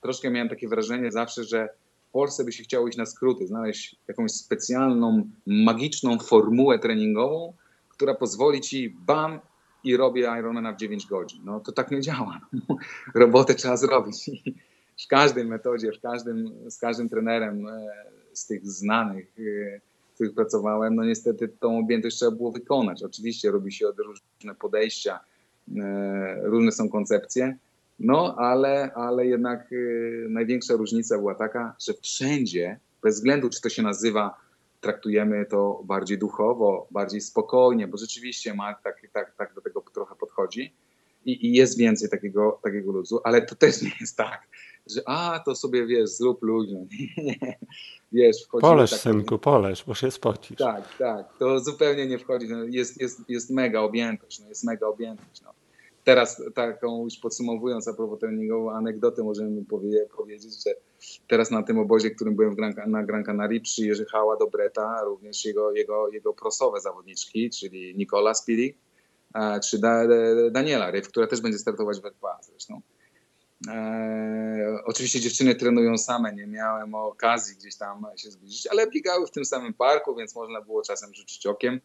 troszkę miałem takie wrażenie zawsze, że w Polsce by się chciało iść na skróty, znaleźć jakąś specjalną, magiczną formułę treningową, która pozwoli ci bam i robię Ironmana w 9 godzin. No to tak nie działa. Robotę trzeba zrobić. w każdej metodzie, w każdym, z każdym trenerem e, z tych znanych, e, z których pracowałem, no niestety tą objętość trzeba było wykonać. Oczywiście robi się od różne podejścia, e, różne są koncepcje, no ale, ale jednak największa różnica była taka, że wszędzie, bez względu czy to się nazywa traktujemy to bardziej duchowo, bardziej spokojnie, bo rzeczywiście Mark tak, tak, tak do tego trochę podchodzi i, i jest więcej takiego, takiego luzu, ale to też nie jest tak, że a, to sobie, wiesz, zrób luźno. Nie, wiesz, wchodzi Poleż, tak, synku, poleż, bo się spocisz. Tak, tak, to zupełnie nie wchodzi. No, jest, jest, jest mega objętość, no, jest mega objętość. No teraz taką już podsumowując a propos treningową anegdotę możemy powie, powiedzieć, że teraz na tym obozie, którym byłem Gran, na Gran Canaria przyjechała do Breta również jego, jego, jego prosowe zawodniczki, czyli Nicola Spirik czy da, Daniela Ryf, która też będzie startować w RPA zresztą. E, oczywiście dziewczyny trenują same, nie miałem okazji gdzieś tam się zbliżyć, ale biegały w tym samym parku, więc można było czasem rzucić okiem.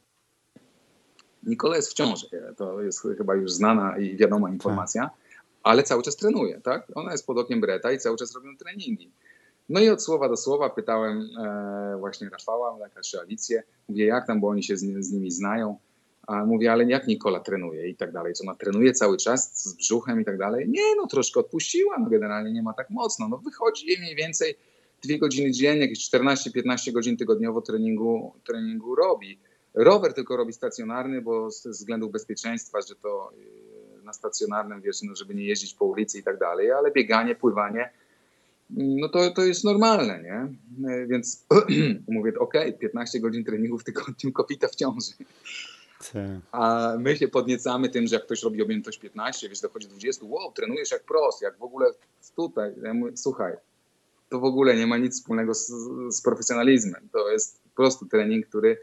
Nikola jest w ciąży. To jest chyba już znana i wiadoma informacja, tak. Ale cały czas trenuje, tak? Ona jest pod okiem Breta i cały czas robią treningi. No i od słowa do słowa pytałem e, właśnie Rafała, Leka czy Alicję, mówię jak tam, bo oni się z, z, nimi znają. A mówię, ale jak Nikola trenuje i tak dalej? Czy ona trenuje cały czas z brzuchem i tak dalej? Nie, no troszkę odpuściła, no generalnie nie ma tak mocno. No wychodzi jej mniej więcej dwie godziny dziennie, jakieś 14-15 godzin tygodniowo treningu, treningu robi. Rower tylko robi stacjonarny, bo z względów bezpieczeństwa, że to na stacjonarnym, wiesz, no, żeby nie jeździć po ulicy i tak dalej, ale bieganie, pływanie, no to, to jest normalne, nie? Y, więc mówię, ok, 15 godzin treningu w tygodniu, kobieta w ciąży. A my się podniecamy tym, że jak ktoś robi objętość 15, wiesz, dochodzi 20, wow, trenujesz jak prost, jak w ogóle tutaj. Ja mówię, słuchaj, to w ogóle nie ma nic wspólnego z, z profesjonalizmem. To jest po prostu trening, który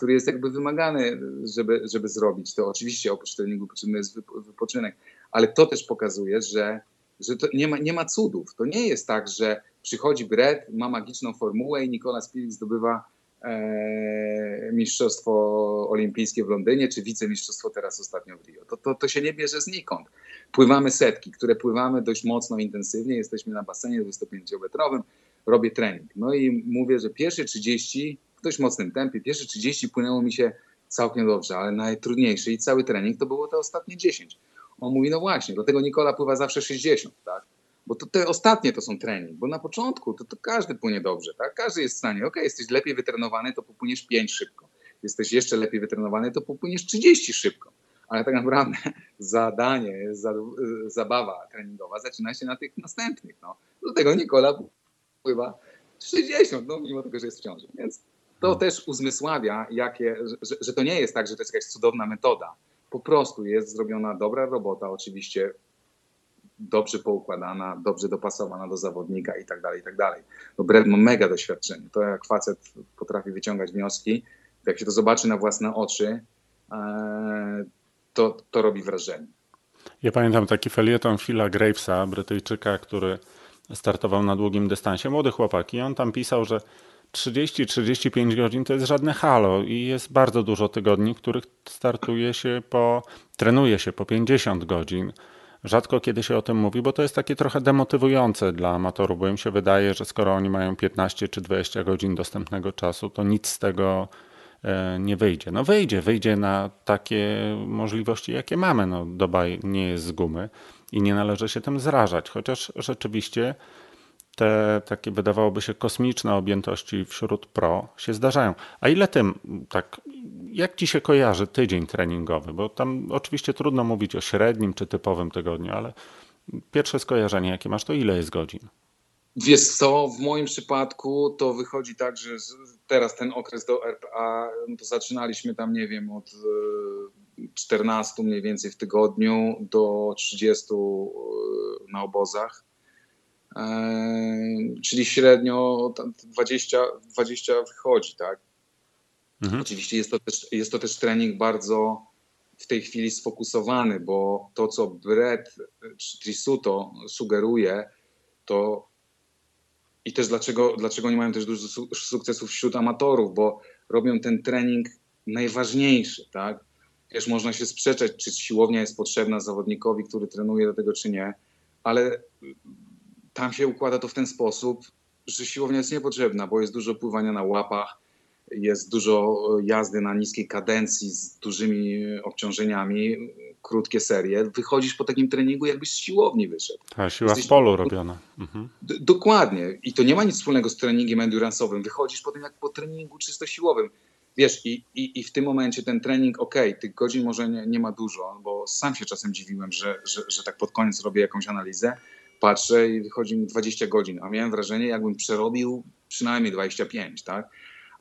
który jest jakby wymagany, żeby, żeby zrobić to. Oczywiście oprócz treningu potrzebny jest wypoczynek, ale to też pokazuje, że, że to nie, ma, nie ma cudów. To nie jest tak, że przychodzi Brett, ma magiczną formułę i Nikola Spirit zdobywa e, mistrzostwo olimpijskie w Londynie, czy wicemistrzostwo teraz ostatnio w Rio. To, to, to się nie bierze znikąd. Pływamy setki, które pływamy dość mocno, intensywnie, jesteśmy na basenie 25-metrowym, robię trening. No i mówię, że pierwsze 30 w dość mocnym tempie. Pierwsze 30 płynęło mi się całkiem dobrze, ale najtrudniejszy i cały trening to było te ostatnie 10. On mówi, no właśnie, dlatego Nikola pływa zawsze 60, tak? bo to te ostatnie to są trening, bo na początku to, to każdy płynie dobrze, tak? Każdy jest w stanie, ok, jesteś lepiej wytrenowany, to popłyniesz 5 szybko. Jesteś jeszcze lepiej wytrenowany, to popłyniesz 30 szybko. Ale tak naprawdę zadanie, zabawa treningowa zaczyna się na tych następnych. No. Do tego Nikola pływa 60, no mimo tego, że jest w ciąży. Więc to hmm. też uzmysławia, jakie, że, że to nie jest tak, że to jest jakaś cudowna metoda. Po prostu jest zrobiona dobra robota, oczywiście dobrze poukładana, dobrze dopasowana do zawodnika i tak dalej, i tak dalej. No Brett ma mega doświadczenie. To jak facet potrafi wyciągać wnioski, jak się to zobaczy na własne oczy, e, to, to robi wrażenie. Ja pamiętam taki felieton Phila Gravesa, Brytyjczyka, który startował na długim dystansie. Młody chłopak i on tam pisał, że 30-35 godzin to jest żadne halo i jest bardzo dużo tygodni, w których startuje się po, trenuje się po 50 godzin. Rzadko kiedy się o tym mówi, bo to jest takie trochę demotywujące dla amatorów, bo im się wydaje, że skoro oni mają 15 czy 20 godzin dostępnego czasu, to nic z tego e, nie wyjdzie. No wyjdzie, wyjdzie na takie możliwości, jakie mamy. No, doba nie jest z gumy i nie należy się tym zrażać, chociaż rzeczywiście te takie wydawałoby się kosmiczne objętości wśród pro się zdarzają. A ile tym, tak, jak ci się kojarzy tydzień treningowy? Bo tam oczywiście trudno mówić o średnim czy typowym tygodniu, ale pierwsze skojarzenie, jakie masz, to ile jest godzin? Wiesz co, w moim przypadku to wychodzi tak, że teraz ten okres do RPA, no to zaczynaliśmy tam, nie wiem, od 14 e, mniej więcej w tygodniu do 30 e, na obozach. Czyli średnio 20, 20 wychodzi, tak? Mhm. Oczywiście jest to, też, jest to też trening bardzo w tej chwili sfokusowany, bo to, co Brett Trisuto sugeruje, to i też dlaczego, dlaczego oni mają też dużo sukcesów wśród amatorów, bo robią ten trening najważniejszy, tak? Wiesz, można się sprzeczać, czy siłownia jest potrzebna zawodnikowi, który trenuje do tego, czy nie, ale tam się układa to w ten sposób, że siłownia jest niepotrzebna, bo jest dużo pływania na łapach, jest dużo jazdy na niskiej kadencji z dużymi obciążeniami, krótkie serie. Wychodzisz po takim treningu, jakbyś z siłowni wyszedł. Ta siła Jesteś... w polu robiona. Mhm. Dokładnie. I to nie ma nic wspólnego z treningiem endurance'owym. Wychodzisz potem jak po treningu czysto siłowym. Wiesz, i, i, i w tym momencie ten trening, ok, tych godzin może nie, nie ma dużo, bo sam się czasem dziwiłem, że, że, że tak pod koniec robię jakąś analizę, patrzę i wychodzi mi 20 godzin, a miałem wrażenie, jakbym przerobił przynajmniej 25, tak?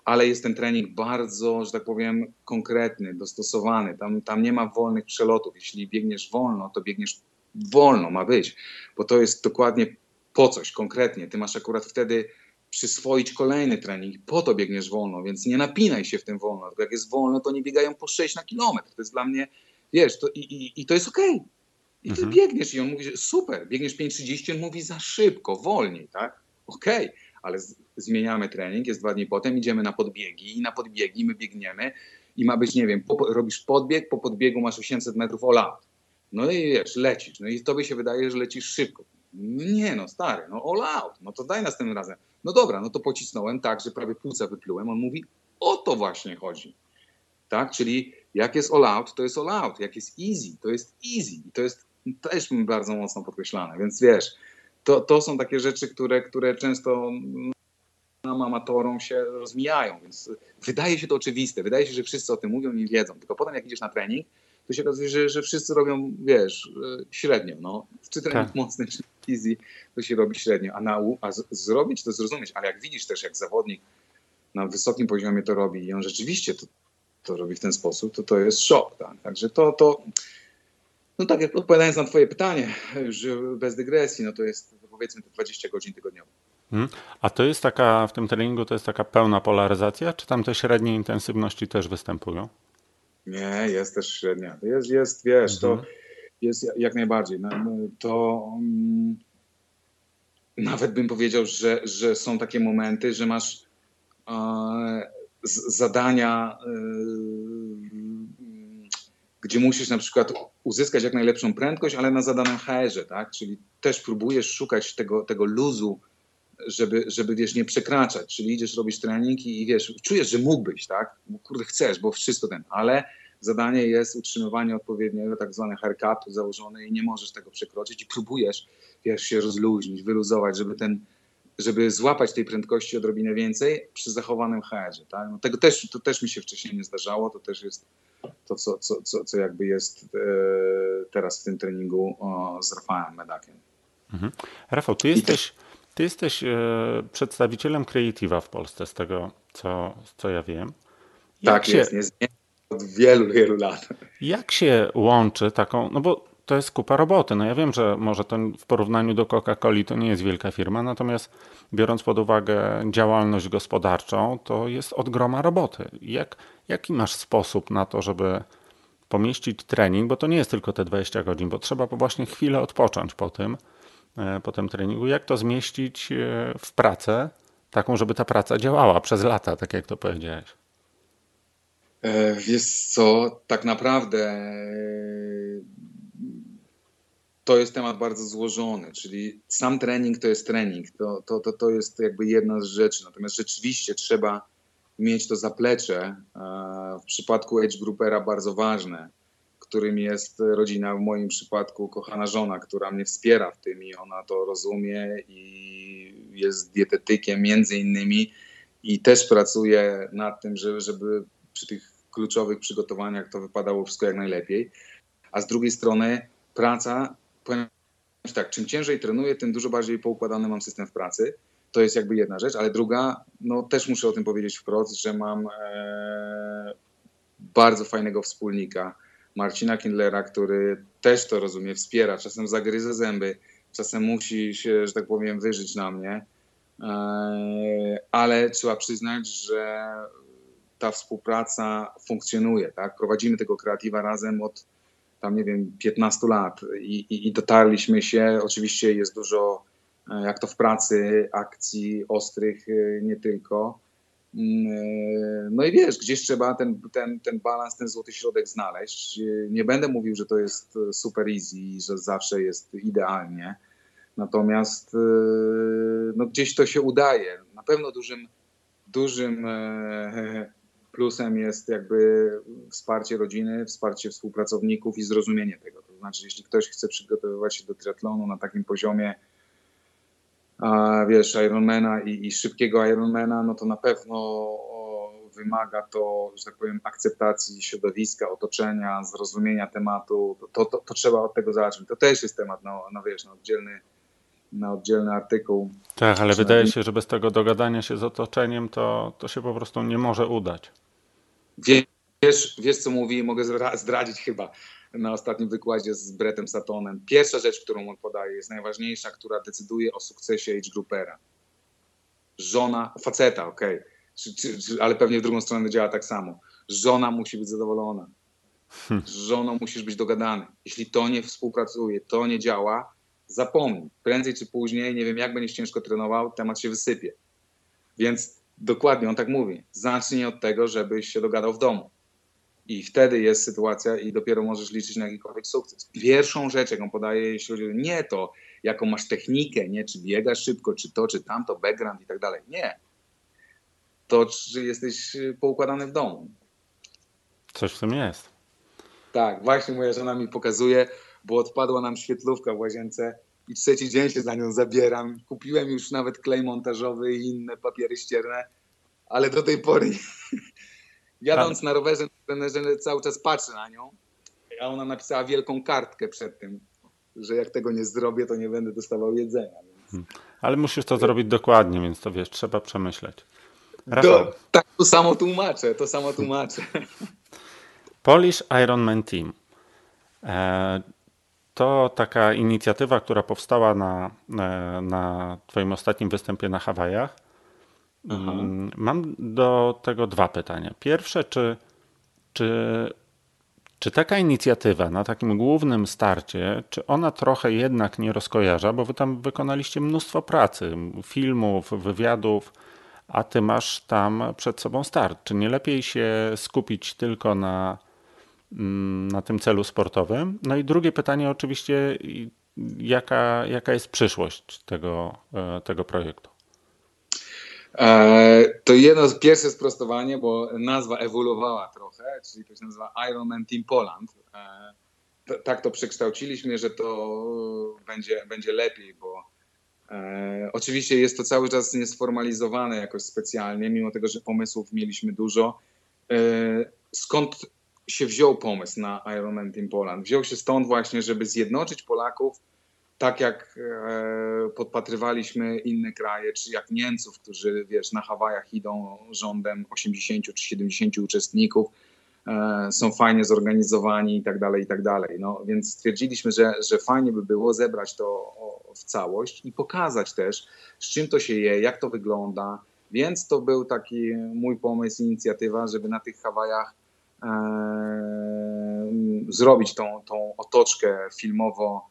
Ale jest ten trening bardzo, że tak powiem, konkretny, dostosowany. Tam, tam nie ma wolnych przelotów. Jeśli biegniesz wolno, to biegniesz wolno, ma być, bo to jest dokładnie po coś konkretnie. Ty masz akurat wtedy przyswoić kolejny trening, po to biegniesz wolno, więc nie napinaj się w tym wolno. Jak jest wolno, to nie biegają po 6 na kilometr. To jest dla mnie, wiesz, to, i, i, i to jest okej. Okay. I ty mhm. biegniesz i on mówi, że super, biegniesz 5.30, on mówi za szybko, wolniej, tak? Okej, okay. ale z, zmieniamy trening, jest dwa dni potem, idziemy na podbiegi i na podbiegi my biegniemy i ma być, nie wiem, po, robisz podbieg, po podbiegu masz 800 metrów out. No i wiesz, lecisz, no i tobie się wydaje, że lecisz szybko. Nie no, stary, no all out, no to daj następnym razem. No dobra, no to pocisnąłem tak, że prawie płuca wyplułem. On mówi, o to właśnie chodzi. Tak, czyli jak jest all out, to jest all out. Jak jest easy, to jest easy. I to jest też bardzo mocno podkreślane. Więc wiesz, to, to są takie rzeczy, które, które często nam amatorom się rozmijają, więc wydaje się to oczywiste, wydaje się, że wszyscy o tym mówią i wiedzą, tylko potem jak idziesz na trening, to się okazuje, że, że wszyscy robią, wiesz, średnio, no. Czy trening tak. mocny, czy easy, to się robi średnio, a, na, a z, zrobić to zrozumieć, ale jak widzisz też, jak zawodnik na wysokim poziomie to robi i on rzeczywiście to, to robi w ten sposób, to to jest szok, tak? Także to, to no tak, jak odpowiadając na twoje pytanie, już bez dygresji, no to jest powiedzmy te 20 godzin tygodniowo. Hmm. A to jest taka, w tym treningu to jest taka pełna polaryzacja, czy tam te średnie intensywności też występują? Nie, jest też średnia. Jest, jest wiesz, mhm. to jest jak najbardziej. No, no, to um, nawet bym powiedział, że, że są takie momenty, że masz e, zadania e, gdzie musisz na przykład uzyskać jak najlepszą prędkość, ale na zadanym HR-ze, tak? Czyli też próbujesz szukać tego, tego luzu, żeby, żeby, wiesz, nie przekraczać. Czyli idziesz, robisz trening i, wiesz, czujesz, że mógłbyś, tak? Bo kurde, chcesz, bo wszystko ten, ale zadanie jest utrzymywanie odpowiedniego tak zwanego haircutu założone i nie możesz tego przekroczyć i próbujesz, wiesz, się rozluźnić, wyluzować, żeby ten żeby złapać tej prędkości odrobinę więcej przy zachowanym HR-ze. Tak? No tego też, to też mi się wcześniej nie zdarzało, to też jest to, co, co, co, co jakby jest e, teraz w tym treningu o, z Rafałem Medakiem. Mhm. Rafał, ty jesteś, ty jesteś e, przedstawicielem Creative'a w Polsce, z tego co, co ja wiem. Jak tak się, jest, jest od wielu, wielu lat. Jak się łączy taką, no bo to jest kupa roboty. No ja wiem, że może to w porównaniu do Coca-Coli to nie jest wielka firma, natomiast biorąc pod uwagę działalność gospodarczą, to jest od groma roboty. Jak, jaki masz sposób na to, żeby pomieścić trening, bo to nie jest tylko te 20 godzin, bo trzeba właśnie chwilę odpocząć po tym, e, po tym treningu. Jak to zmieścić e, w pracę, taką, żeby ta praca działała przez lata, tak jak to powiedziałeś? E, wiesz co, tak naprawdę to jest temat bardzo złożony, czyli sam trening to jest trening, to, to, to, to jest jakby jedna z rzeczy, natomiast rzeczywiście trzeba mieć to zaplecze, e, w przypadku age groupera bardzo ważne, którym jest rodzina, w moim przypadku kochana żona, która mnie wspiera w tym i ona to rozumie i jest dietetykiem między innymi i też pracuje nad tym, żeby, żeby przy tych kluczowych przygotowaniach to wypadało wszystko jak najlepiej. A z drugiej strony praca powiem tak, czym ciężej trenuję, tym dużo bardziej poukładany mam system w pracy. To jest jakby jedna rzecz, ale druga, no też muszę o tym powiedzieć wprost, że mam e, bardzo fajnego wspólnika, Marcina Kindlera, który też to rozumie, wspiera, czasem zagryza zęby, czasem musi się, że tak powiem, wyżyć na mnie, e, ale trzeba przyznać, że ta współpraca funkcjonuje, tak? Prowadzimy tego kreatywa razem od tam nie wiem, 15 lat i, i, i dotarliśmy się. Oczywiście jest dużo, e, jak to w pracy, akcji ostrych, e, nie tylko. Mm, e, no i wiesz, gdzieś trzeba ten, ten, ten balans, ten złoty środek znaleźć. Nie będę mówił, że to jest super easy, że zawsze jest idealnie. Natomiast no, gdzieś to się udaje. Na pewno dużym, dużym Plusem jest jakby wsparcie rodziny, wsparcie współpracowników i zrozumienie tego. To znaczy, jeśli ktoś chce przygotowywać się do triatlonu na takim poziomie, a, wiesz, Ironmana i, i szybkiego Ironmana, no to na pewno wymaga to, że tak powiem, akceptacji środowiska, otoczenia, zrozumienia tematu. To, to, to trzeba od tego zacząć. To też jest temat, no, no wiesz, no, oddzielny na oddzielny artykuł. Tak, ale wydaje się, że bez tego dogadania się z otoczeniem to, to się po prostu nie może udać. Wiesz, wiesz, co mówi, mogę zdradzić chyba na ostatnim wykładzie z Bretem Satonem. Pierwsza rzecz, którą on podaje, jest najważniejsza, która decyduje o sukcesie age groupera. Żona, faceta, okej, okay. ale pewnie w drugą stronę działa tak samo. Żona musi być zadowolona. Hmm. Z żoną musisz być dogadany. Jeśli to nie współpracuje, to nie działa, zapomnij. Prędzej czy później, nie wiem jak będziesz ciężko trenował, temat się wysypie. Więc Dokładnie, on tak mówi. Zacznij od tego, żebyś się dogadał w domu. I wtedy jest sytuacja i dopiero możesz liczyć na jakikolwiek sukces. Pierwszą rzecz, jaką podaję, jeśli chodzi nie to, jaką masz technikę, nie czy biegasz szybko, czy to, czy tamto, background i tak dalej. Nie. To, czy jesteś poukładany w domu. Coś w tym jest. Tak, właśnie moja żona mi pokazuje, bo odpadła nam świetlówka w łazience i trzeci dzień się za nią zabieram. Kupiłem już nawet klej montażowy i inne papiery ścierne, ale do tej pory jadąc tak. na rowerze na cały czas patrzę na nią, a ona napisała wielką kartkę przed tym, że jak tego nie zrobię, to nie będę dostawał jedzenia. Więc... Hmm. Ale musisz to zrobić dokładnie, więc to wiesz, trzeba przemyśleć. Do, tak, to samo tłumaczę, to samo tłumaczę. Polish Ironman Team. To taka inicjatywa, która powstała na, e, na Twoim ostatnim występie na Hawajach. Aha. Mm, mam do tego dwa pytania. Pierwsze, czy, czy, czy taka inicjatywa na takim głównym starcie, czy ona trochę jednak nie rozkojarza, bo wy tam wykonaliście mnóstwo pracy, filmów, wywiadów, a ty masz tam przed sobą start. Czy nie lepiej się skupić tylko na na tym celu sportowym. No i drugie pytanie oczywiście, jaka, jaka jest przyszłość tego, e, tego projektu? E, to jedno pierwsze sprostowanie, bo nazwa ewoluowała trochę, czyli to się nazywa Ironman Team Poland. E, tak to przekształciliśmy, że to będzie, będzie lepiej, bo oczywiście jest to cały czas niesformalizowane jakoś specjalnie, mimo tego, że pomysłów mieliśmy dużo. Skąd się wziął pomysł na Ironman Team Poland? Wziął się stąd właśnie, żeby zjednoczyć Polaków tak jak e, podpatrywaliśmy inne kraje, czy jak Niemców, którzy wiesz, na Hawajach idą rządem 80 czy 70 uczestników, e, są fajnie zorganizowani i tak dalej, i tak dalej. No, więc stwierdziliśmy, że, że fajnie by było zebrać to w całość i pokazać też, z czym to się je, jak to wygląda. Więc to był taki mój pomysł, inicjatywa, żeby na tych Hawajach zrobić tą, tą otoczkę filmowo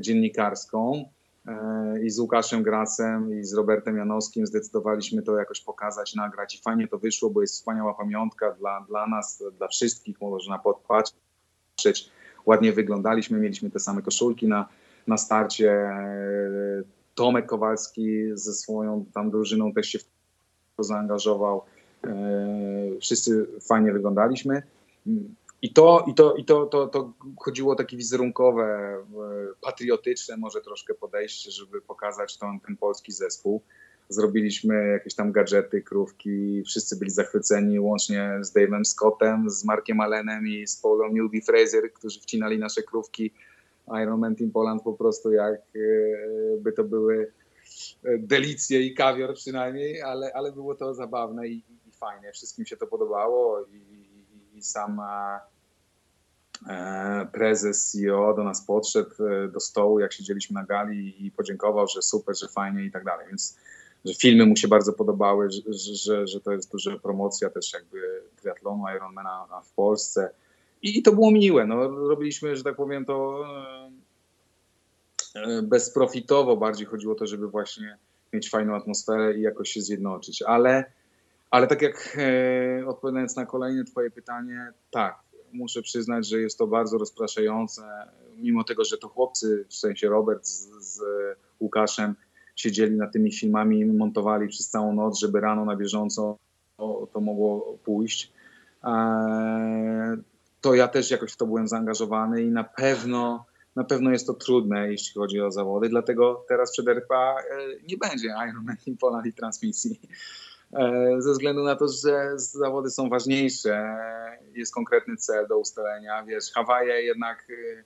dziennikarską e, i z Łukaszem Gracem i z Robertem Janowskim zdecydowaliśmy to jakoś pokazać, nagrać i fajnie to wyszło, bo jest wspaniała pamiątka dla, dla nas, dla wszystkich, można podpatrzeć. Ładnie wyglądaliśmy, mieliśmy te same koszulki na, na starcie. E, Tomek Kowalski ze swoją tam drużyną też się w to zaangażował. E, wszyscy fajnie wyglądaliśmy. I to, i to, i to, to, to chodziło o takie wizerunkowe, e, patriotyczne może troszkę podejście, żeby pokazać ten, ten polski zespół. Zrobiliśmy jakieś tam gadżety, krówki, wszyscy byli zachwyceni, łącznie z Dave'em Scottem, z Markiem Allenem i z Paulą Newby Fraser, którzy wcinali nasze krówki Ironman Team Poland po prostu jak e, by to były delicje i kawior przynajmniej, ale, ale było to zabawne i fajne. Wszystkim się to podobało i, i, i sama E, prezes CEO do nas podszedł e, do stołu, jak siedzieliśmy na gali i podziękował, że super, że fajnie i tak dalej. Więc że filmy mu się bardzo podobały, że, że, że to jest duża promocja też jakby triatlonu Ironmana w Polsce. I, I, to było miłe. No, robiliśmy, że tak powiem, to e, bezprofitowo. Bardziej chodziło o to, żeby właśnie mieć fajną atmosferę i jakoś się zjednoczyć. Ale, ale tak jak e, odpowiadając na kolejne twoje pytanie, tak, muszę przyznać, że jest to bardzo rozpraszające, mimo tego, że to chłopcy, w sensie Robert z, z Łukaszem, siedzieli nad tymi filmami montowali przez całą noc, żeby rano na bieżąco to, to mogło pójść. E, to ja też jakoś w to byłem zaangażowany i na pewno, na pewno jest to trudne, jeśli chodzi o zawody, dlatego teraz przed RPA e, nie będzie Ironman Poland i transmisji. E, ze względu na to, że zawody są ważniejsze, jest konkretny cel do ustalenia. Wiesz, Hawaje jednak e,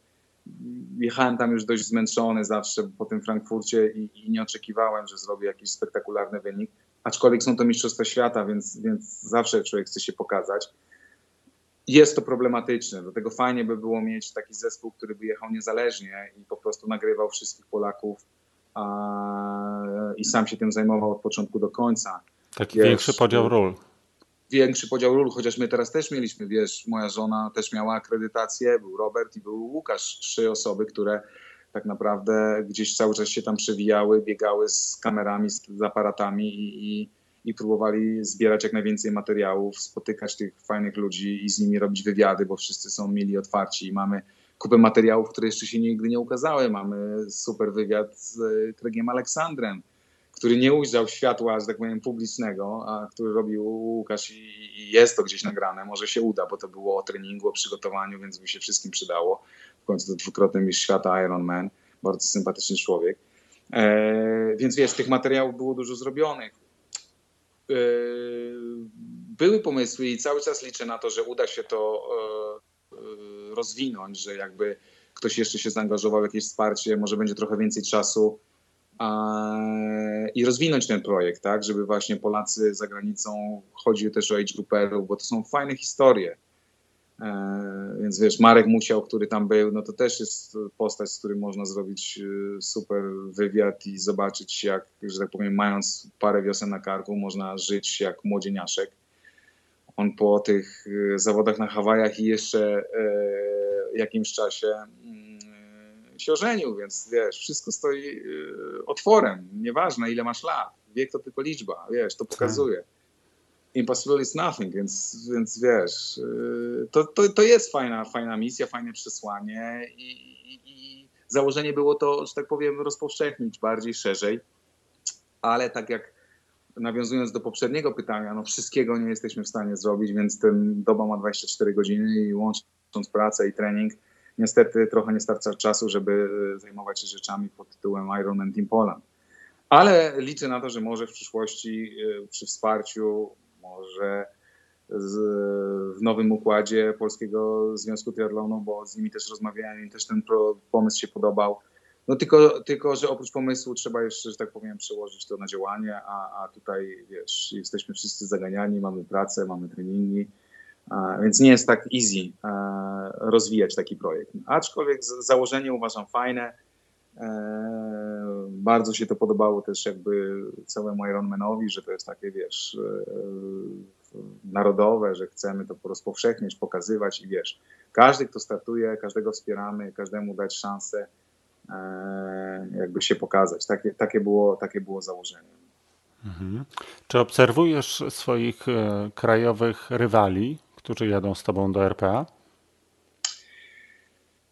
jechałem tam już dość zmęczony zawsze po tym Frankfurcie i, i, nie oczekiwałem, że zrobię jakiś spektakularny wynik. Aczkolwiek są to Mistrzostwa Świata, więc, więc zawsze człowiek chce się pokazać. Jest to problematyczne, dlatego fajnie by było mieć taki zespół, który by jechał niezależnie i po prostu nagrywał wszystkich Polaków a, i sam się tym zajmował od początku do końca. Taki wiesz, większy podział ról. Większy podział ról, chociaż my teraz też mieliśmy, wiesz, moja żona też miała akredytację, był Robert i był Łukasz, trzy osoby, które tak naprawdę gdzieś cały czas się tam przewijały, biegały z kamerami, z aparatami i, i, i próbowali zbierać jak najwięcej materiałów, spotykać tych fajnych ludzi i z nimi robić wywiady, bo wszyscy są mili, otwarci i mamy kupę materiałów, które jeszcze się nigdy nie ukazały. Mamy super wywiad z Kregiem Aleksandrem, który nie ujrzał światła, że tak powiem, publicznego, a który robił Łukasz i, jest to gdzieś nagrane. Może się uda, bo to było o treningu, o przygotowaniu, więc by się wszystkim przydało. W końcu to dwukrotny mistrz świata Ironman, bardzo sympatyczny człowiek. E, więc wiesz, tych materiałów było dużo zrobionych. E, były pomysły i cały czas liczę na to, że uda się to e rozwinąć, że jakby ktoś jeszcze się zaangażował w jakieś wsparcie, może będzie trochę więcej czasu i rozwinąć ten projekt, tak, żeby właśnie Polacy za granicą, chodzi też o age grouperów, bo to są fajne historie. E, więc wiesz, Marek Musiał, który tam był, no to też jest postać, z którym można zrobić e, super wywiad i zobaczyć, jak, że tak powiem, mając parę wiosen na karku, można żyć jak młodzieniaszek. On po tych e, zawodach na Hawajach i jeszcze jakimś czasie się ożenił, więc wiesz, wszystko stoi y, otworem. Nieważne ile masz lat, wiek to tylko liczba, wiesz, to pokazuje. Impossible is nothing, więc, więc wiesz, y, to, to, to jest fajna, fajna misja, fajne przesłanie i, i, i założenie było to, że tak powiem, rozpowszechnić bardziej, szerzej, ale tak jak nawiązując do poprzedniego pytania, no wszystkiego nie jesteśmy w stanie zrobić, więc ten doba ma 24 godziny i łącząc pracę i trening, niestety trochę nie starcza czasu, żeby zajmować się rzeczami pod tytułem Ironman Team Poland. Ale liczę na to, że może w przyszłości przy wsparciu, może z, w nowym układzie Polskiego Związku Triathlonu, bo z nimi też rozmawiałem i też ten pomysł się podobał. No tylko, tylko, że oprócz pomysłu trzeba jeszcze, że tak powiem, przełożyć to na działanie, a, a tutaj, wiesz, jesteśmy wszyscy zaganiani, mamy pracę, mamy treningi, więc nie jest tak easy rozwijać taki projekt. Aczkolwiek założenie uważam fajne, e, bardzo się to podobało też jakby całemu Ironmanowi, że to jest takie, wiesz, e, narodowe, że chcemy to rozpowszechniać, pokazywać i wiesz, każdy, kto startuje, każdego wspieramy, każdemu dać szansę e, jakby się pokazać. Takie, takie, było, takie było założenie. Mhm. Czy obserwujesz swoich krajowych rywali, którzy jadą z tobą do RPA?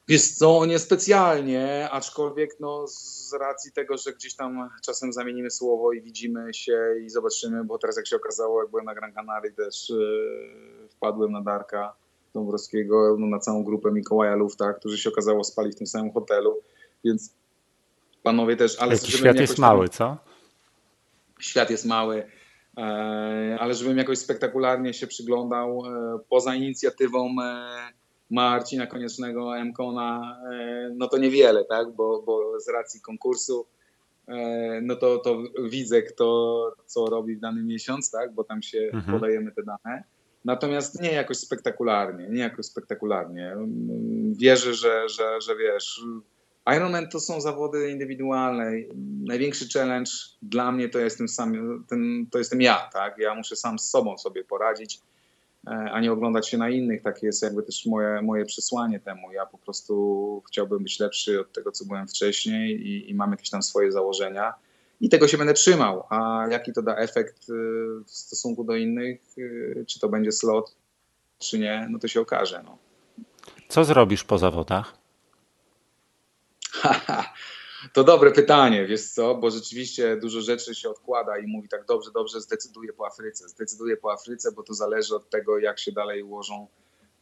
Wiesz co, niespecjalnie, aczkolwiek no, z racji tego, że gdzieś tam czasem zamienimy słowo i widzimy się i zobaczymy, bo teraz jak się okazało, jak byłem na Gran Canaria też yy, wpadłem na Darka Dąbrowskiego, no, na całą grupę Mikołaja Lufta, którzy się okazało spali w tym samym hotelu, więc panowie też... Ale świat jest mały, co? Świat jest mały, ale żebym jakoś spektakularnie się przyglądał, e, poza inicjatywą e, Marcina Koniecznego, Mkona, e, no to niewiele, tak? Bo, bo z racji konkursu e, no to, to widzę, kto co robi w dany miesiąc, tak? Bo tam się mhm. podajemy te dane. Natomiast nie jakoś spektakularnie, nie jakoś spektakularnie. Wierzę, że, że, że wiesz, Ironman to są zawody indywidualne. Największy challenge dla mnie to jestem sam, ten, to jestem ja, tak? Ja muszę sam z sobą sobie poradzić E, a nie oglądać się na innych. Takie jest jakby też moje, moje przesłanie temu. Ja po prostu chciałbym być lepszy od tego, co byłem wcześniej i, i mam jakieś tam swoje założenia i tego się będę trzymał. A jaki to da efekt y, w stosunku do innych, y, czy to będzie slot, czy nie, no to się okaże. No. Co zrobisz po zawodach? To dobre pytanie, wiesz co, bo rzeczywiście dużo rzeczy się odkłada i mówi tak dobrze, dobrze, zdecyduję po Afryce. Zdecyduję po Afryce, bo to zależy od tego, jak się dalej ułożą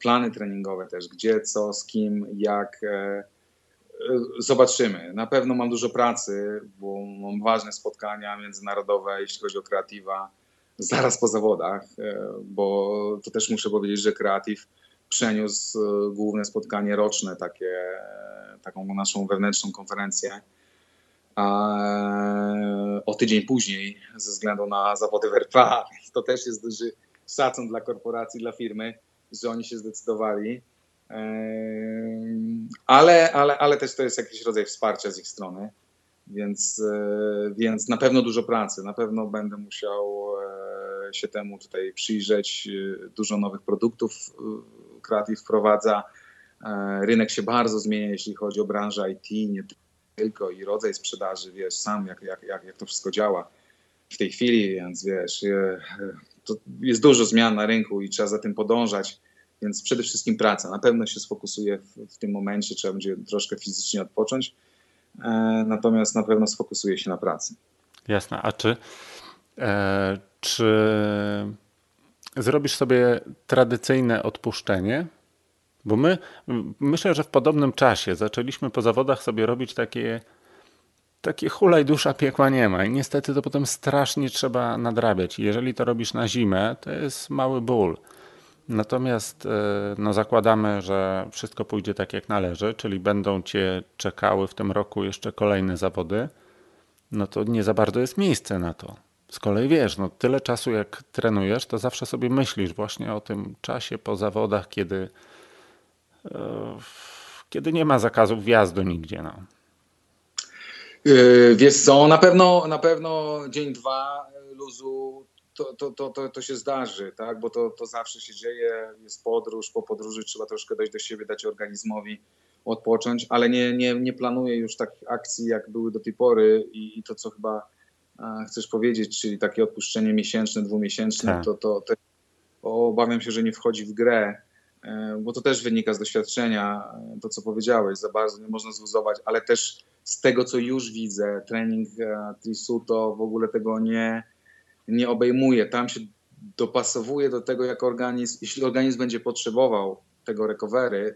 plany treningowe też, gdzie, co, z kim, jak. E, e, zobaczymy. Na pewno mam dużo pracy, bo mam ważne spotkania międzynarodowe, jeśli chodzi o kreatywa, zaraz po zawodach, e, bo to też muszę powiedzieć, że kreatyw przeniósł główne spotkanie roczne, takie, taką naszą wewnętrzną konferencję a o tydzień później ze względu na zawody w RPA. To też jest duży szacun dla korporacji, dla firmy, że oni się zdecydowali. Ale, ale, ale też to jest jakiś rodzaj wsparcia z ich strony, więc, e, więc na pewno dużo pracy. Na pewno będę musiał e, się temu tutaj przyjrzeć. Dużo nowych produktów Creative wprowadza. E, rynek się bardzo zmienia, jeśli chodzi o branżę IT, nie tylko i rodzaj sprzedaży, wiesz, sam jak, jak, jak, jak to wszystko działa w tej chwili, więc wiesz, to jest dużo zmian na rynku i trzeba za tym podążać, więc przede wszystkim praca. Na pewno się sfokusuję w, w tym momencie, trzeba będzie troszkę fizycznie odpocząć, e, natomiast na pewno sfokusuję się na pracy. Jasne, a czy, e, czy zrobisz sobie tradycyjne odpuszczenie bo my, myślę, że w podobnym czasie zaczęliśmy po zawodach sobie robić takie, takie hulaj dusza piekła nie ma i niestety to potem strasznie trzeba nadrabiać. Jeżeli to robisz na zimę, to jest mały ból. Natomiast e, no, zakładamy, że wszystko pójdzie tak jak należy, czyli będą cię czekały w tym roku jeszcze kolejne zawody, no to nie za bardzo jest miejsce na to. Z kolei wiesz, no tyle czasu jak trenujesz, to zawsze sobie myślisz właśnie o tym czasie po zawodach, kiedy kiedy nie ma zakazu wjazdu nigdzie. No. Yy, wiesz co, na pewno, na pewno dzień, dwa luzu to, to, to, to, to się zdarzy, tak? bo to, to zawsze się dzieje, jest podróż, po podróży trzeba troszkę dojść do siebie, dać organizmowi odpocząć, ale nie, nie, nie planuję już takich akcji, jak były do tej pory i, i to, co chyba chcesz powiedzieć, czyli takie odpuszczenie miesięczne, dwumiesięczne, tak. to, to, to obawiam się, że nie wchodzi w grę E, bo to też wynika z doświadczenia, e, to co powiedziałeś, za bardzo nie można zluzować, ale też z tego, co już widzę, trening e, Trisuto w ogóle tego nie, nie obejmuje. Tam się dopasowuje do tego, jak organizm, jeśli organizm będzie potrzebował tego recovery,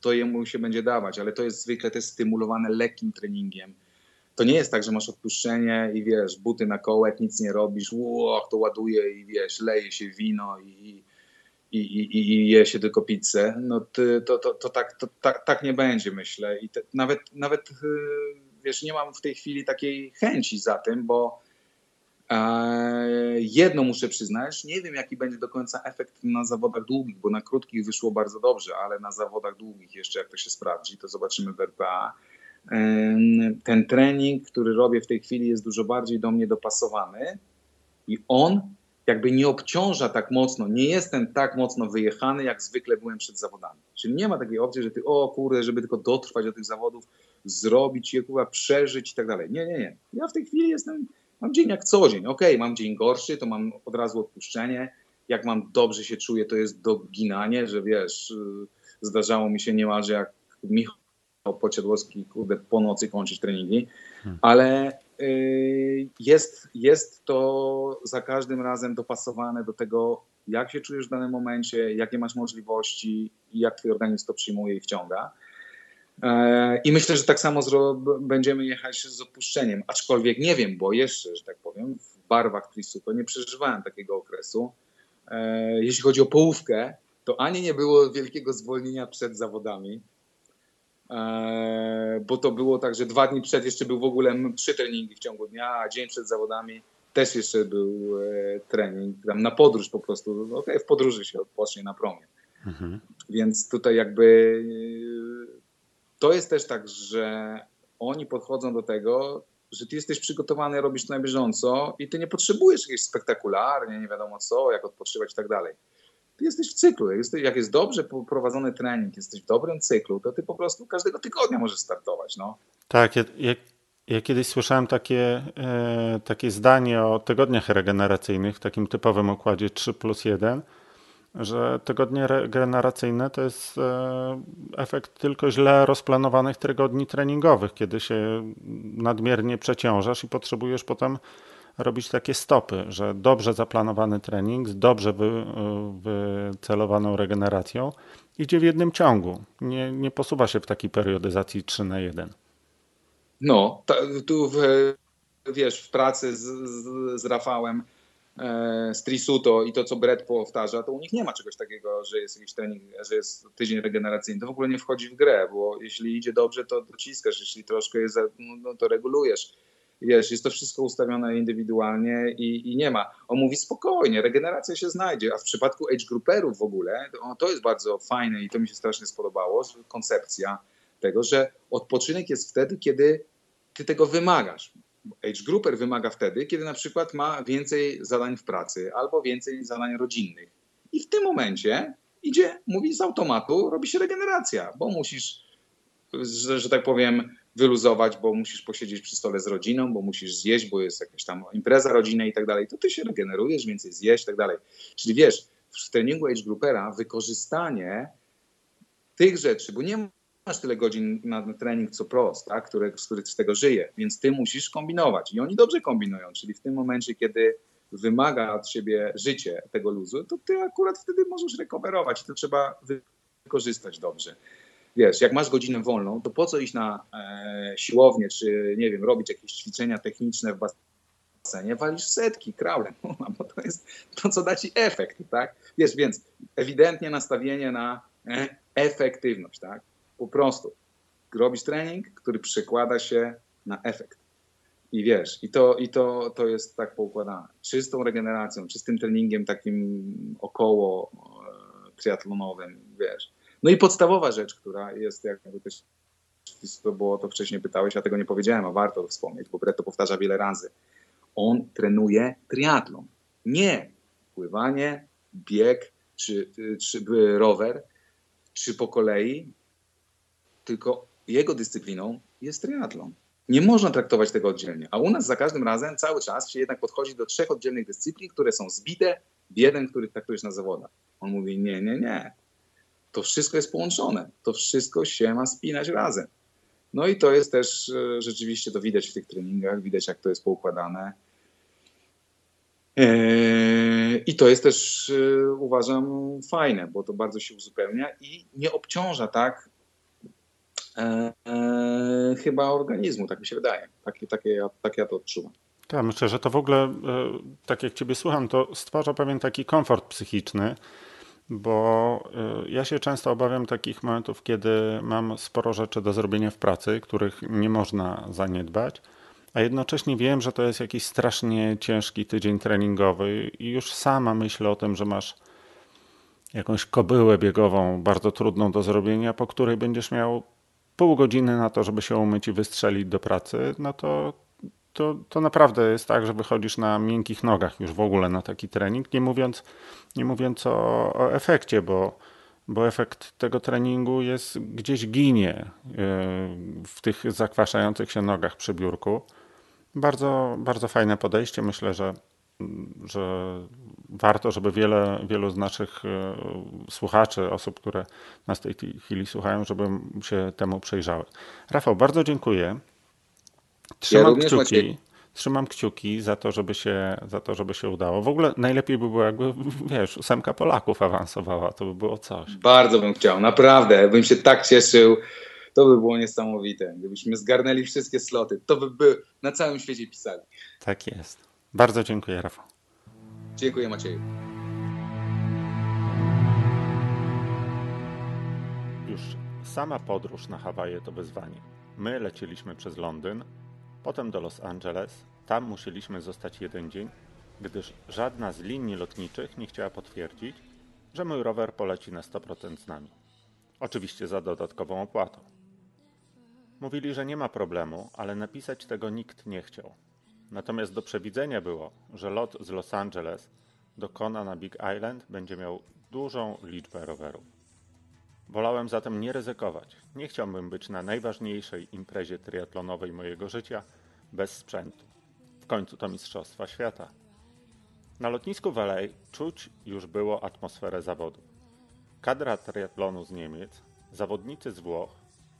to jemu się będzie dawać, ale to jest zwykle też stymulowane lekkim treningiem. To nie jest tak, że masz odpuszczenie i wiesz, buty na kołek, nic nie robisz, ło, to ładuje i wiesz, leje się wino i, i, i, i je się tylko pizzę. No to, to, to, to, tak, to tak, tak nie będzie, myślę. I te, nawet, nawet y, wiesz, nie mam w tej chwili takiej chęci za tym, bo Jedno muszę przyznać, nie wiem jaki będzie do końca efekt na zawodach długich, bo na krótkich wyszło bardzo dobrze, ale na zawodach długich jeszcze jak to się sprawdzi, to zobaczymy w RPA. Ten trening, który robię w tej chwili jest dużo bardziej do mnie dopasowany i on jakby nie obciąża tak mocno, nie jestem tak mocno wyjechany, jak zwykle byłem przed zawodami. Czyli nie ma takiej opcji, że ty, o kurde, żeby tylko dotrwać do tych zawodów, zrobić je, kurwa, przeżyć i tak dalej. Nie, nie, nie. Ja w tej chwili jestem Mam dzień jak co dzień. Ok, mam dzień gorszy, to mam od razu odpuszczenie. Jak mam dobrze się czuję, to jest doginanie, że wiesz, y, zdarzało mi się niemalże jak Michał Pociadłowski, kurde, po nocy kończyć treningi, hmm. ale y, jest, jest to za każdym razem dopasowane do tego, jak się czujesz w danym momencie, jakie masz możliwości i jak twój organizm to przyjmuje i wciąga. E, I myślę, że tak samo będziemy jechać z odpuszczeniem, aczkolwiek nie wiem, bo jeszcze, że tak powiem, w barwach Trisuto nie przeżywałem takiego okresu. E, jeśli chodzi o połówkę, to ani nie było wielkiego zwolnienia przed zawodami, bo to było tak, że dwa dni przed jeszcze był w ogóle trzy treningi w ciągu dnia, a dzień przed zawodami też jeszcze był trening, tam na podróż po prostu, no okej, okay, w podróży się odpocznie na promie. Mhm. Więc tutaj jakby to jest też tak, że oni podchodzą do tego, że ty jesteś przygotowany, robisz to na bieżąco i ty nie potrzebujesz jakiegoś spektakularnie, nie wiadomo co, jak odpoczywać i tak dalej. Ty jesteś w cyklu. Jak jest dobrze prowadzony trening, jesteś w dobrym cyklu, to ty po prostu każdego tygodnia możesz startować. No. Tak, ja, ja, kiedyś słyszałem takie, e, takie zdanie o tygodniach regeneracyjnych w takim typowym układzie 3 plus 1 że tygodnie regeneracyjne to jest e, efekt tylko źle rozplanowanych tygodni treningowych, kiedy się nadmiernie przeciążasz i potrzebujesz potem robić takie stopy, że dobrze zaplanowany trening z dobrze wy, wycelowaną regeneracją idzie w jednym ciągu. Nie, nie posuwa się w takiej periodyzacji 3 na 1. No, tu w, wiesz, w pracy z, z, z Rafałem E, z Trisuto i to, co Brett powtarza, to u nich nie ma czegoś takiego, że jest jakiś trening, że jest tydzień regeneracyjny. To w ogóle nie wchodzi w grę, bo jeśli idzie dobrze, to dociskasz, jeśli troszkę jest, no, no to regulujesz. Wiesz, jest to wszystko ustawione indywidualnie i, i, nie ma. On mówi spokojnie, regeneracja się znajdzie, a w przypadku age grouperów w ogóle, to, to jest bardzo fajne i to mi się strasznie spodobało, koncepcja tego, że odpoczynek jest wtedy, kiedy ty tego wymagasz. Age grouper wymaga wtedy, kiedy na przykład ma więcej zadań w pracy albo więcej zadań rodzinnych. I w tym momencie idzie, mówi z automatu, robi się regeneracja, bo musisz, że, że tak powiem, wyluzować, bo musisz posiedzieć przy stole z rodziną, bo musisz zjeść, bo jest jakaś tam impreza rodzinna i tak dalej, to ty się regenerujesz, więcej zjeść i tak dalej. Czyli wiesz, w treningu age groupera wykorzystanie tych rzeczy, bo nie masz tyle godzin na trening co pros, tak? Który, z których z tego żyje, więc ty musisz kombinować. I oni dobrze kombinują, czyli w tym momencie, kiedy wymaga od siebie życie tego luzu, to ty akurat wtedy możesz rekowerować. To trzeba wykorzystać dobrze. Wiesz, jak masz godzinę wolną, to po co iść na e, siłownię, czy nie wiem, robić jakieś ćwiczenia techniczne w basenie, walisz setki kraulem, bo to jest to, co da ci efekt, tak? Wiesz, więc ewidentnie nastawienie na e, efektywność, tak? Po prostu robisz trening, który przekłada się na efekt. I wiesz, i to, i to, to jest tak poukładane. Czystą regeneracją, czystym treningiem takim około e, triatlonowym, wiesz. No i podstawowa rzecz, która jest jakby też, to było to wcześniej pytałeś, ja tego nie powiedziałem, a warto wspomnieć, bo Brett to powtarza wiele razy. On trenuje triatlon, nie pływanie, bieg, czy, czy rower, czy po kolei, tylko jego dyscypliną jest triatlon. Nie można traktować tego oddzielnie. A u nas za każdym razem cały czas się jednak podchodzi do trzech oddzielnych dyscyplin, które są zbite w jeden, który traktujesz na zawodach. On mówi: Nie, nie, nie. To wszystko jest połączone. To wszystko się ma spinać razem. No i to jest też e, rzeczywiście, to widać w tych treningach, widać jak to jest poukładane. Eee, I to jest też, e, uważam, fajne, bo to bardzo się uzupełnia i nie obciąża tak e, e, chyba organizmu, tak mi się wydaje. Takie, takie, tak ja to odczuwam. Tak, myślę, że to w ogóle, e, tak jak Ciebie słucham, to stwarza pewien taki komfort psychiczny, bo e, ja się często obawiam takich momentów, kiedy mam sporo rzeczy do zrobienia w pracy, których nie można zaniedbać, a jednocześnie wiem, że to jest jakiś strasznie ciężki tydzień treningowy i już sama myślę o tym, że masz jakąś kobyłę biegową bardzo trudną do zrobienia, po której będziesz miał pół godziny na to, żeby się umyć i wystrzelić do pracy, no to to, to naprawdę jest tak, że wychodzisz na miękkich nogach już w ogóle na taki trening, nie mówiąc, nie mówiąc o, o efekcie, bo, bo efekt tego treningu jest gdzieś ginie e, w tych zakwaszających się nogach przy biurku. Bardzo, bardzo fajne podejście. Myślę, że, że warto, żeby wiele, wielu z naszych e, słuchaczy, osób, które nas w tej chwili słuchają, żeby się temu przejrzały. Rafał, bardzo dziękuję. Trzymam ja kciuki. Trzymam kciuki za to, żeby się, za to, żeby się udało. W ogóle najlepiej by było, jakby, wiesz, ósemka Polaków awansowała, to by było coś. Bardzo bym chciał, naprawdę, bym się tak cieszył. To by było niesamowite. Gdybyśmy zgarnęli wszystkie sloty, to by, by na całym świecie pisali. Tak jest. Bardzo dziękuję, Rafał. Dziękuję, Macieju. Już sama podróż na Hawaje to wyzwanie. My lecieliśmy przez Londyn, Potem do Los Angeles. Tam musieliśmy zostać jeden dzień, gdyż żadna z linii lotniczych nie chciała potwierdzić, że mój rower poleci na 100% z nami. Oczywiście za dodatkową opłatą. Mówili, że nie ma problemu, ale napisać tego nikt nie chciał. Natomiast do przewidzenia było, że lot z Los Angeles do Kona na Big Island będzie miał dużą liczbę rowerów. Wolałem zatem nie ryzykować. Nie chciałbym być na najważniejszej imprezie triatlonowej mojego życia bez sprzętu. W końcu to Mistrzostwa Świata. Na lotnisku w czuć już było atmosferę zawodu. Kadra triatlonu z Niemiec, zawodnicy z Włoch,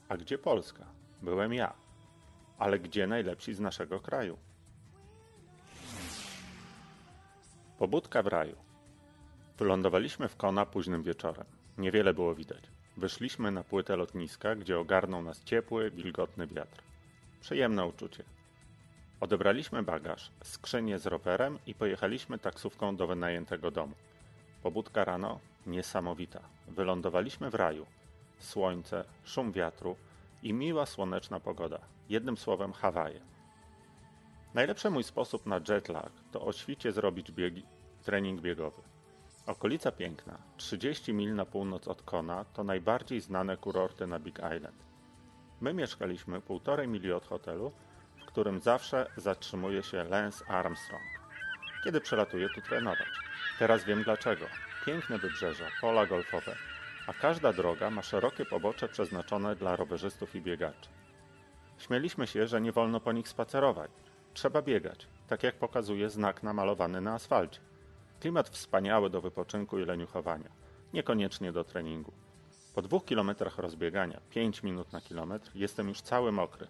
a gdzie Polska? Byłem ja. Ale gdzie najlepsi z naszego kraju? Pobudka w raju. Wylądowaliśmy w Kona późnym wieczorem. Niewiele było widać. Wyszliśmy na płytę lotniska, gdzie ogarnął nas ciepły, wilgotny wiatr. Przyjemne uczucie. Odebraliśmy bagaż, skrzynię z rowerem i pojechaliśmy taksówką do wynajętego domu. Pobudka rano niesamowita. Wylądowaliśmy w raju. Słońce, szum wiatru i miła słoneczna pogoda. Jednym słowem Hawaje. Najlepszy mój sposób na jetlag to o świcie zrobić biegi, trening biegowy. Okolica piękna, 30 mil na północ od Kona, to najbardziej znane kurorty na Big Island. My mieszkaliśmy półtorej mili od hotelu, w którym zawsze zatrzymuje się Lance Armstrong, kiedy przelatuje tu trenować. Teraz wiem dlaczego. Piękne wybrzeża, pola golfowe, a każda droga ma szerokie pobocze przeznaczone dla rowerzystów i biegaczy. Śmieliśmy się, że nie wolno po nich spacerować. Trzeba biegać, tak jak pokazuje znak namalowany na asfalcie. Klimat wspaniały do wypoczynku i leniuchowania, niekoniecznie do treningu. Po dwóch kilometrach rozbiegania, pięć minut na kilometr, jestem już cały mokry.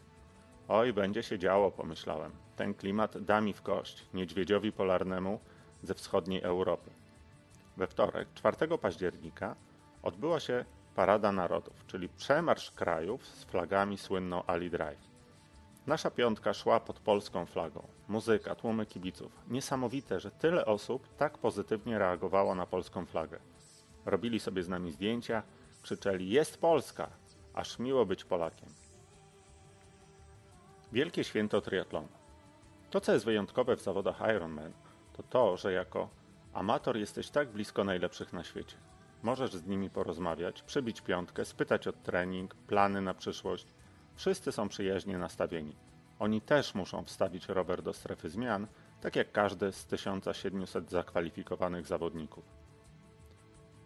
Oj, będzie się działo, pomyślałem. Ten klimat da mi w kość, niedźwiedziowi polarnemu ze wschodniej Europy. We wtorek, 4 października, odbyła się Parada Narodów, czyli przemarsz krajów z flagami słynną Ali Drive. Nasza piątka szła pod polską flagą. Muzyka, tłumy kibiców. Niesamowite, że tyle osób tak pozytywnie reagowało na polską flagę. Robili sobie z nami zdjęcia, krzyczeli jest Polska, aż miło być Polakiem. Wielkie święto triatlonu. To, co jest wyjątkowe w zawodach Ironman, to to, że jako amator jesteś tak blisko najlepszych na świecie. Możesz z nimi porozmawiać, przybić piątkę, spytać o trening, plany na przyszłość – Wszyscy są przyjaźnie nastawieni. Oni też muszą wstawić rower do strefy zmian, tak jak każdy z 1700 zakwalifikowanych zawodników.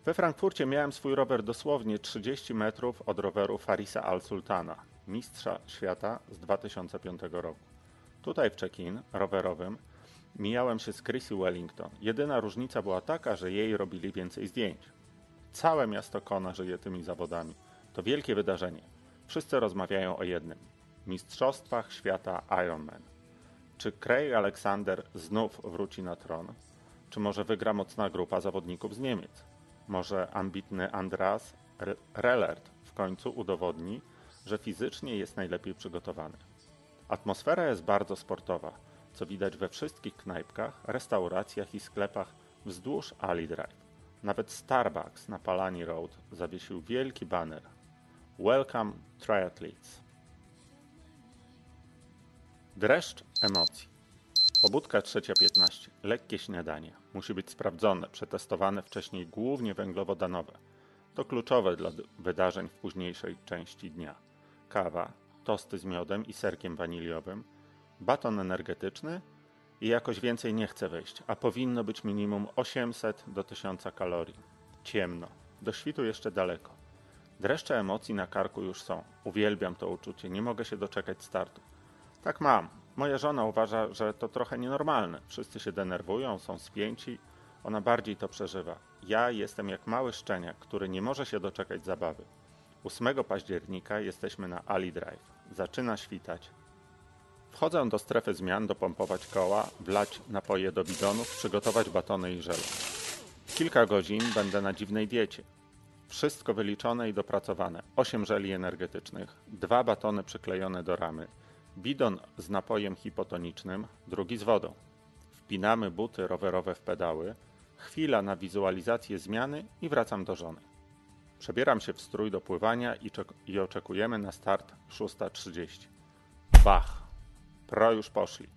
We Frankfurcie miałem swój rower dosłownie 30 metrów od roweru Farisa Al-Sultana, mistrza świata z 2005 roku. Tutaj w check-in rowerowym mijałem się z Chrissy Wellington. Jedyna różnica była taka, że jej robili więcej zdjęć. Całe miasto Kona żyje tymi zawodami. To wielkie wydarzenie. Wszyscy rozmawiają o jednym Mistrzostwach Świata Ironman. Czy Craig Alexander znów wróci na tron? Czy może wygra mocna grupa zawodników z Niemiec? Może ambitny Andreas Rellert w końcu udowodni, że fizycznie jest najlepiej przygotowany. Atmosfera jest bardzo sportowa, co widać we wszystkich knajpkach, restauracjach i sklepach wzdłuż Ali Drive. Nawet Starbucks na Palani Road zawiesił wielki baner Welcome Triathletes. Dreszcz emocji. Pobudka 3.15. Lekkie śniadanie. Musi być sprawdzone, przetestowane wcześniej głównie węglowodanowe. To kluczowe dla wydarzeń w późniejszej części dnia. Kawa, tosty z miodem i serkiem waniliowym, baton energetyczny i jakoś więcej nie chce wejść, a powinno być minimum 800 do 1000 kalorii. Ciemno. Do świtu jeszcze daleko. Dreszcze emocji na karku już są. Uwielbiam to uczucie, nie mogę się doczekać startu. Tak mam. Moja żona uważa, że to trochę nienormalne. Wszyscy się denerwują, są spięci. Ona bardziej to przeżywa. Ja jestem jak mały szczeniak, który nie może się doczekać zabawy. 8 października jesteśmy na Ali Drive. Zaczyna świtać. Wchodzę do strefy zmian, dopompować koła, wlać napoje do bidonów, przygotować batony i żele. Kilka godzin będę na dziwnej diecie. Wszystko wyliczone i dopracowane. 8 żeli energetycznych, dwa batony przyklejone do ramy, bidon z napojem hipotonicznym, drugi z wodą. Wpinamy buty rowerowe w pedały, chwila na wizualizację zmiany i wracam do żony. Przebieram się w strój do pływania i, i oczekujemy na start 6.30. Bach! Pro już poszli.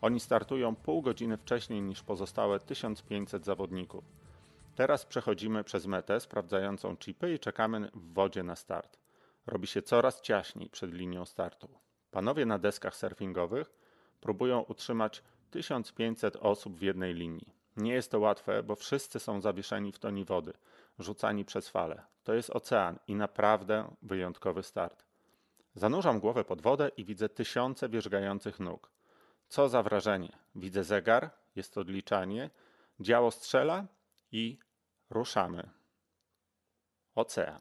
Oni startują pół godziny wcześniej niż pozostałe 1500 zawodników. Teraz przechodzimy przez metę sprawdzającą chipy i czekamy w wodzie na start. Robi się coraz ciaśniej przed linią startu. Panowie na deskach surfingowych próbują utrzymać 1500 osób w jednej linii. Nie jest to łatwe, bo wszyscy są zawieszeni w toni wody, rzucani przez fale. To jest ocean i naprawdę wyjątkowy start. Zanurzam głowę pod wodę i widzę tysiące wierzgających nóg. Co za wrażenie. Widzę zegar, jest odliczanie, działo strzela i ruszamy. Ocean.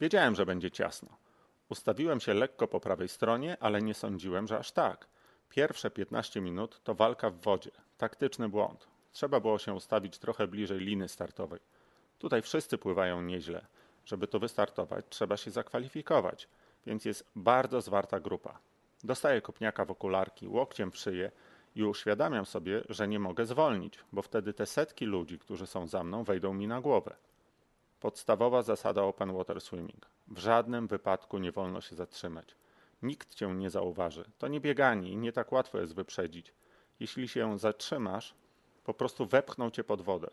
Wiedziałem, że będzie ciasno. Ustawiłem się lekko po prawej stronie, ale nie sądziłem, że aż tak. Pierwsze 15 minut to walka w wodzie. Taktyczny błąd. Trzeba było się ustawić trochę bliżej liny startowej. Tutaj wszyscy pływają nieźle. Żeby tu wystartować, trzeba się zakwalifikować, więc jest bardzo zwarta grupa. Dostaję kopniaka w okularki, łokciem w szyję i uświadamiam sobie, że nie mogę zwolnić, bo wtedy te setki ludzi, którzy są za mną, wejdą mi na głowę. Podstawowa zasada open water swimming. W żadnym wypadku nie wolno się zatrzymać. Nikt cię nie zauważy. To nie bieganie i nie tak łatwo jest wyprzedzić. Jeśli się zatrzymasz, po prostu wepchną cię pod wodę.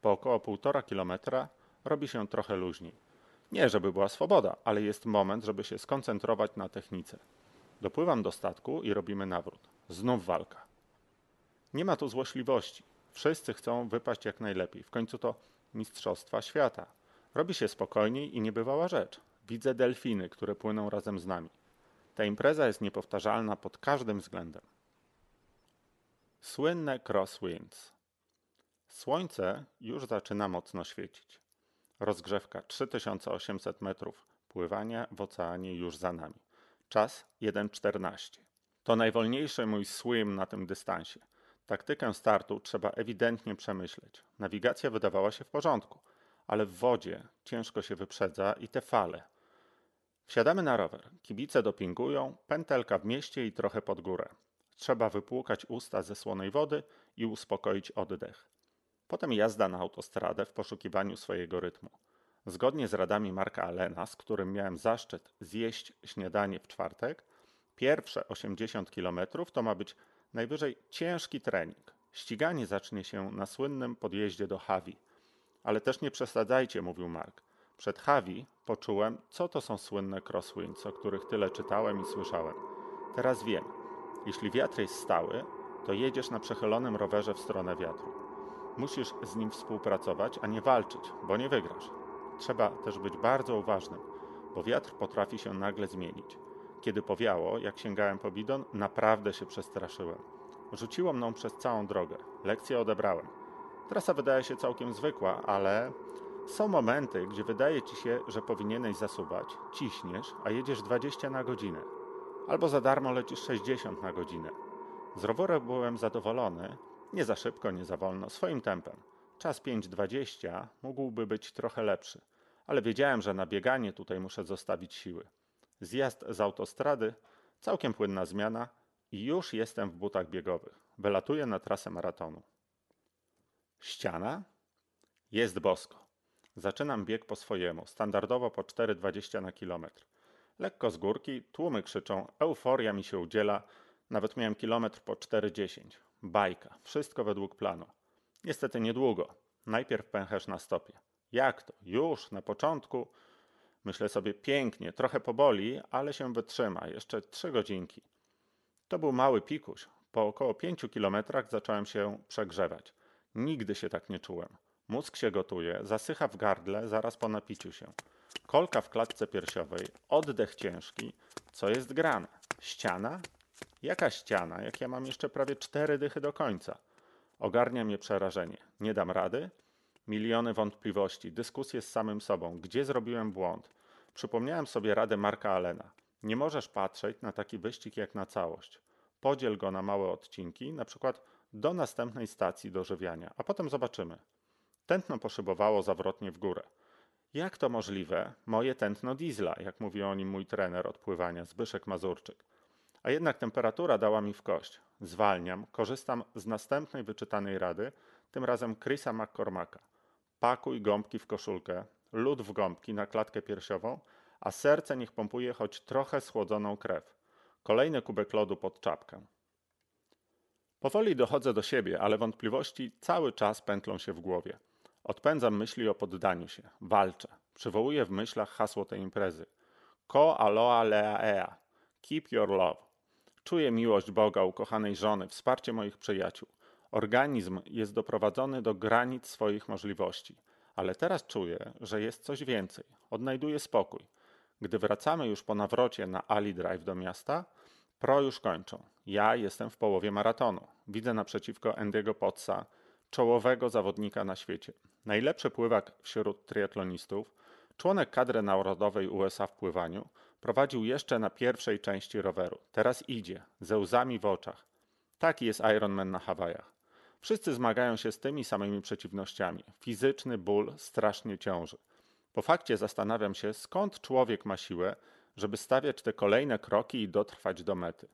Po około półtora kilometra robi się trochę luźniej. Nie, żeby była swoboda, ale jest moment, żeby się skoncentrować na technice. Dopływam do statku i robimy nawrót. Znów walka. Nie ma tu złośliwości. Wszyscy chcą wypaść jak najlepiej. W końcu to Mistrzostwa Świata. Robi się spokojniej i niebywała rzecz. Widzę delfiny, które płyną razem z nami. Ta impreza jest niepowtarzalna pod każdym względem. Słynne crosswinds. Słońce już zaczyna mocno świecić. Rozgrzewka 3800 metrów. Pływanie w oceanie już za nami. Czas 1.14. To najwolniejszy mój swim na tym dystansie. Taktykę startu trzeba ewidentnie przemyśleć. Nawigacja wydawała się w porządku, ale w wodzie ciężko się wyprzedza i te fale. Wsiadamy na rower. Kibice dopingują, pętelka w mieście i trochę pod górę. Trzeba wypłukać usta ze słonej wody i uspokoić oddech. Potem jazda na autostradę w poszukiwaniu swojego rytmu. Zgodnie z radami Marka Alena, z którym miałem zaszczyt zjeść śniadanie w czwartek, pierwsze 80 km to ma być najwyżej ciężki trening. Ściganie zacznie się na słynnym podjeździe do Hawi. Ale też nie przesadzajcie, mówił Mark. Przed Hawi poczułem, co to są słynne crosswinds, o których tyle czytałem i słyszałem. Teraz wiem. Jeśli wiatr jest stały, to jedziesz na przechylonym rowerze w stronę wiatru. Musisz z nim współpracować, a nie walczyć, bo nie wygrasz. Trzeba też być bardzo uważnym, bo wiatr potrafi się nagle zmienić. Kiedy powiało, jak sięgałem po bidon, naprawdę się przestraszyłem. Rzuciło mną przez całą drogę. Lekcję odebrałem. Trasa wydaje się całkiem zwykła, ale są momenty, gdzie wydaje ci się, że powinieneś zasuwać, ciśniesz, a jedziesz 20 na godzinę. Albo za darmo lecisz 60 na godzinę. Z roweru byłem zadowolony, Nie za szybko, nie za wolno, swoim tempem. Czas 5.20 mógłby być trochę lepszy, ale wiedziałem, że na bieganie tutaj muszę zostawić siły. Zjazd z autostrady, całkiem płynna zmiana i już jestem w butach biegowych. Wylatuję na trasę maratonu. Ściana? Jest bosko. Zaczynam bieg po swojemu, standardowo po 4,20 na kilometr. Lekko z górki, tłumy krzyczą, euforia mi się udziela, nawet miałem kilometr po 4,10. Bajka, wszystko według planu. Niestety niedługo. Najpierw pęcherz na stopie. Jak to? Już, na początku? Myślę sobie pięknie, trochę poboli, ale się wytrzyma, jeszcze trzy godzinki. To był mały pikuś. Po około pięciu kilometrach zacząłem się przegrzewać. Nigdy się tak nie czułem. Mózg się gotuje, zasycha w gardle zaraz po napiciu się. Kolka w klatce piersiowej, oddech ciężki. Co jest grane? Ściana? Jaka ściana, jak ja mam jeszcze prawie cztery dychy do końca? Ogarnia mnie przerażenie. Nie dam rady? Miliony wątpliwości, dyskusje z samym sobą. Gdzie zrobiłem błąd? Przypomniałem sobie radę Marka Alena. Nie możesz patrzeć na taki wyścig jak na całość. Podziel go na małe odcinki, na przykład do następnej stacji dożywiania, a potem zobaczymy. Tętno poszybowało zawrotnie w górę. Jak to możliwe? Moje tętno diesla, jak mówi o nim mój trener odpływania, Zbyszek Mazurczyk. A jednak temperatura dała mi w kość. Zwalniam, korzystam z następnej wyczytanej rady, tym razem Chrisa McCormacka. Pakuj gąbki w koszulkę, lód w gąbki na klatkę piersiową, a serce niech pompuje choć trochę schłodzoną krew. Kolejny kubek lodu pod czapkę. Powoli dochodzę do siebie, ale wątpliwości cały czas pętlą się w głowie. Odpędzam myśli o poddaniu się. Walczę. Przywołuję w myślach hasło tej imprezy. Ko aloa lea ea. Keep your love. Czuję miłość Boga, ukochanej żony, wsparcie moich przyjaciół. Organizm jest doprowadzony do granic swoich możliwości. Ale teraz czuję, że jest coś więcej. Odnajduję spokój. Gdy wracamy już po nawrocie na Ali Drive do miasta, pro już kończą. Ja jestem w połowie maratonu. Widzę naprzeciwko Andy'ego Potsa, czołowego zawodnika na świecie. Najlepszy pływak wśród triatlonistów, członek kadry narodowej USA w pływaniu, prowadził jeszcze na pierwszej części roweru. Teraz idzie, ze łzami w oczach. Taki jest Ironman na Hawajach. Wszyscy zmagają się z tymi samymi przeciwnościami. Fizyczny ból strasznie ciąży. Po fakcie zastanawiam się, skąd człowiek ma siłę, żeby stawiać te kolejne kroki i dotrwać do mety.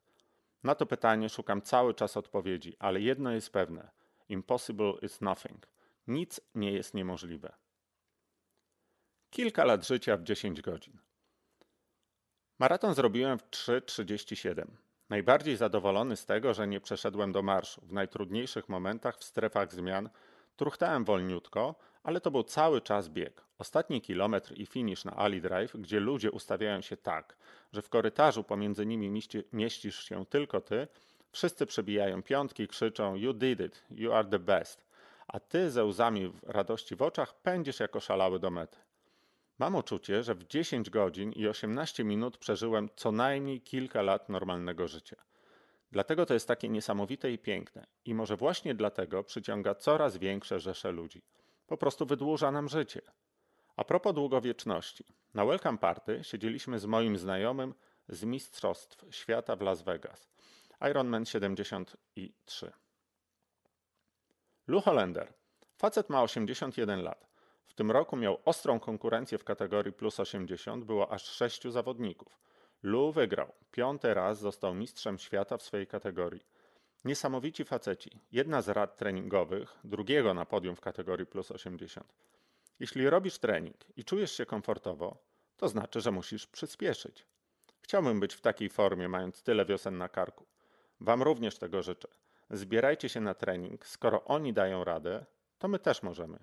Na to pytanie szukam cały czas odpowiedzi, ale jedno jest pewne: impossible is nothing. Nic nie jest niemożliwe. Kilka lat życia w 10 godzin. Maraton zrobiłem w 3.37. Najbardziej zadowolony z tego, że nie przeszedłem do marszu. W najtrudniejszych momentach w strefach zmian truchtałem wolniutko, ale to był cały czas bieg. Ostatni kilometr i finisz na Ali Drive, gdzie ludzie ustawiają się tak, że w korytarzu pomiędzy nimi mieści, mieścisz się tylko ty, wszyscy przebijają piątki, krzyczą You did it, you are the best, a ty ze łzami radości w oczach pędzisz jako szalały do mety. Mam uczucie, że w 10 godzin i 18 minut przeżyłem co najmniej kilka lat normalnego życia. Dlatego to jest takie niesamowite i piękne. I może właśnie dlatego przyciąga coraz większe rzesze ludzi. Po prostu wydłuża nam życie. A propos długowieczności. Na Welcome Party siedzieliśmy z moim znajomym z Mistrzostw Świata w Las Vegas. Ironman 73. Lou Hollander. Facet ma 81 lat. W tym roku miał ostrą konkurencję w kategorii plus 80, było aż sześciu zawodników. Lu wygrał. Piąty raz został mistrzem świata w swojej kategorii. Niesamowici faceci. Jedna z rad treningowych, drugiego na podium w kategorii plus 80. Jeśli robisz trening i czujesz się komfortowo, to znaczy, że musisz przyspieszyć. Chciałbym być w takiej formie, mając tyle wiosen na karku. Wam również tego życzę. Zbierajcie się na trening. Skoro oni dają radę, to my też możemy.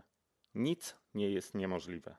Nic nie jest niemożliwe.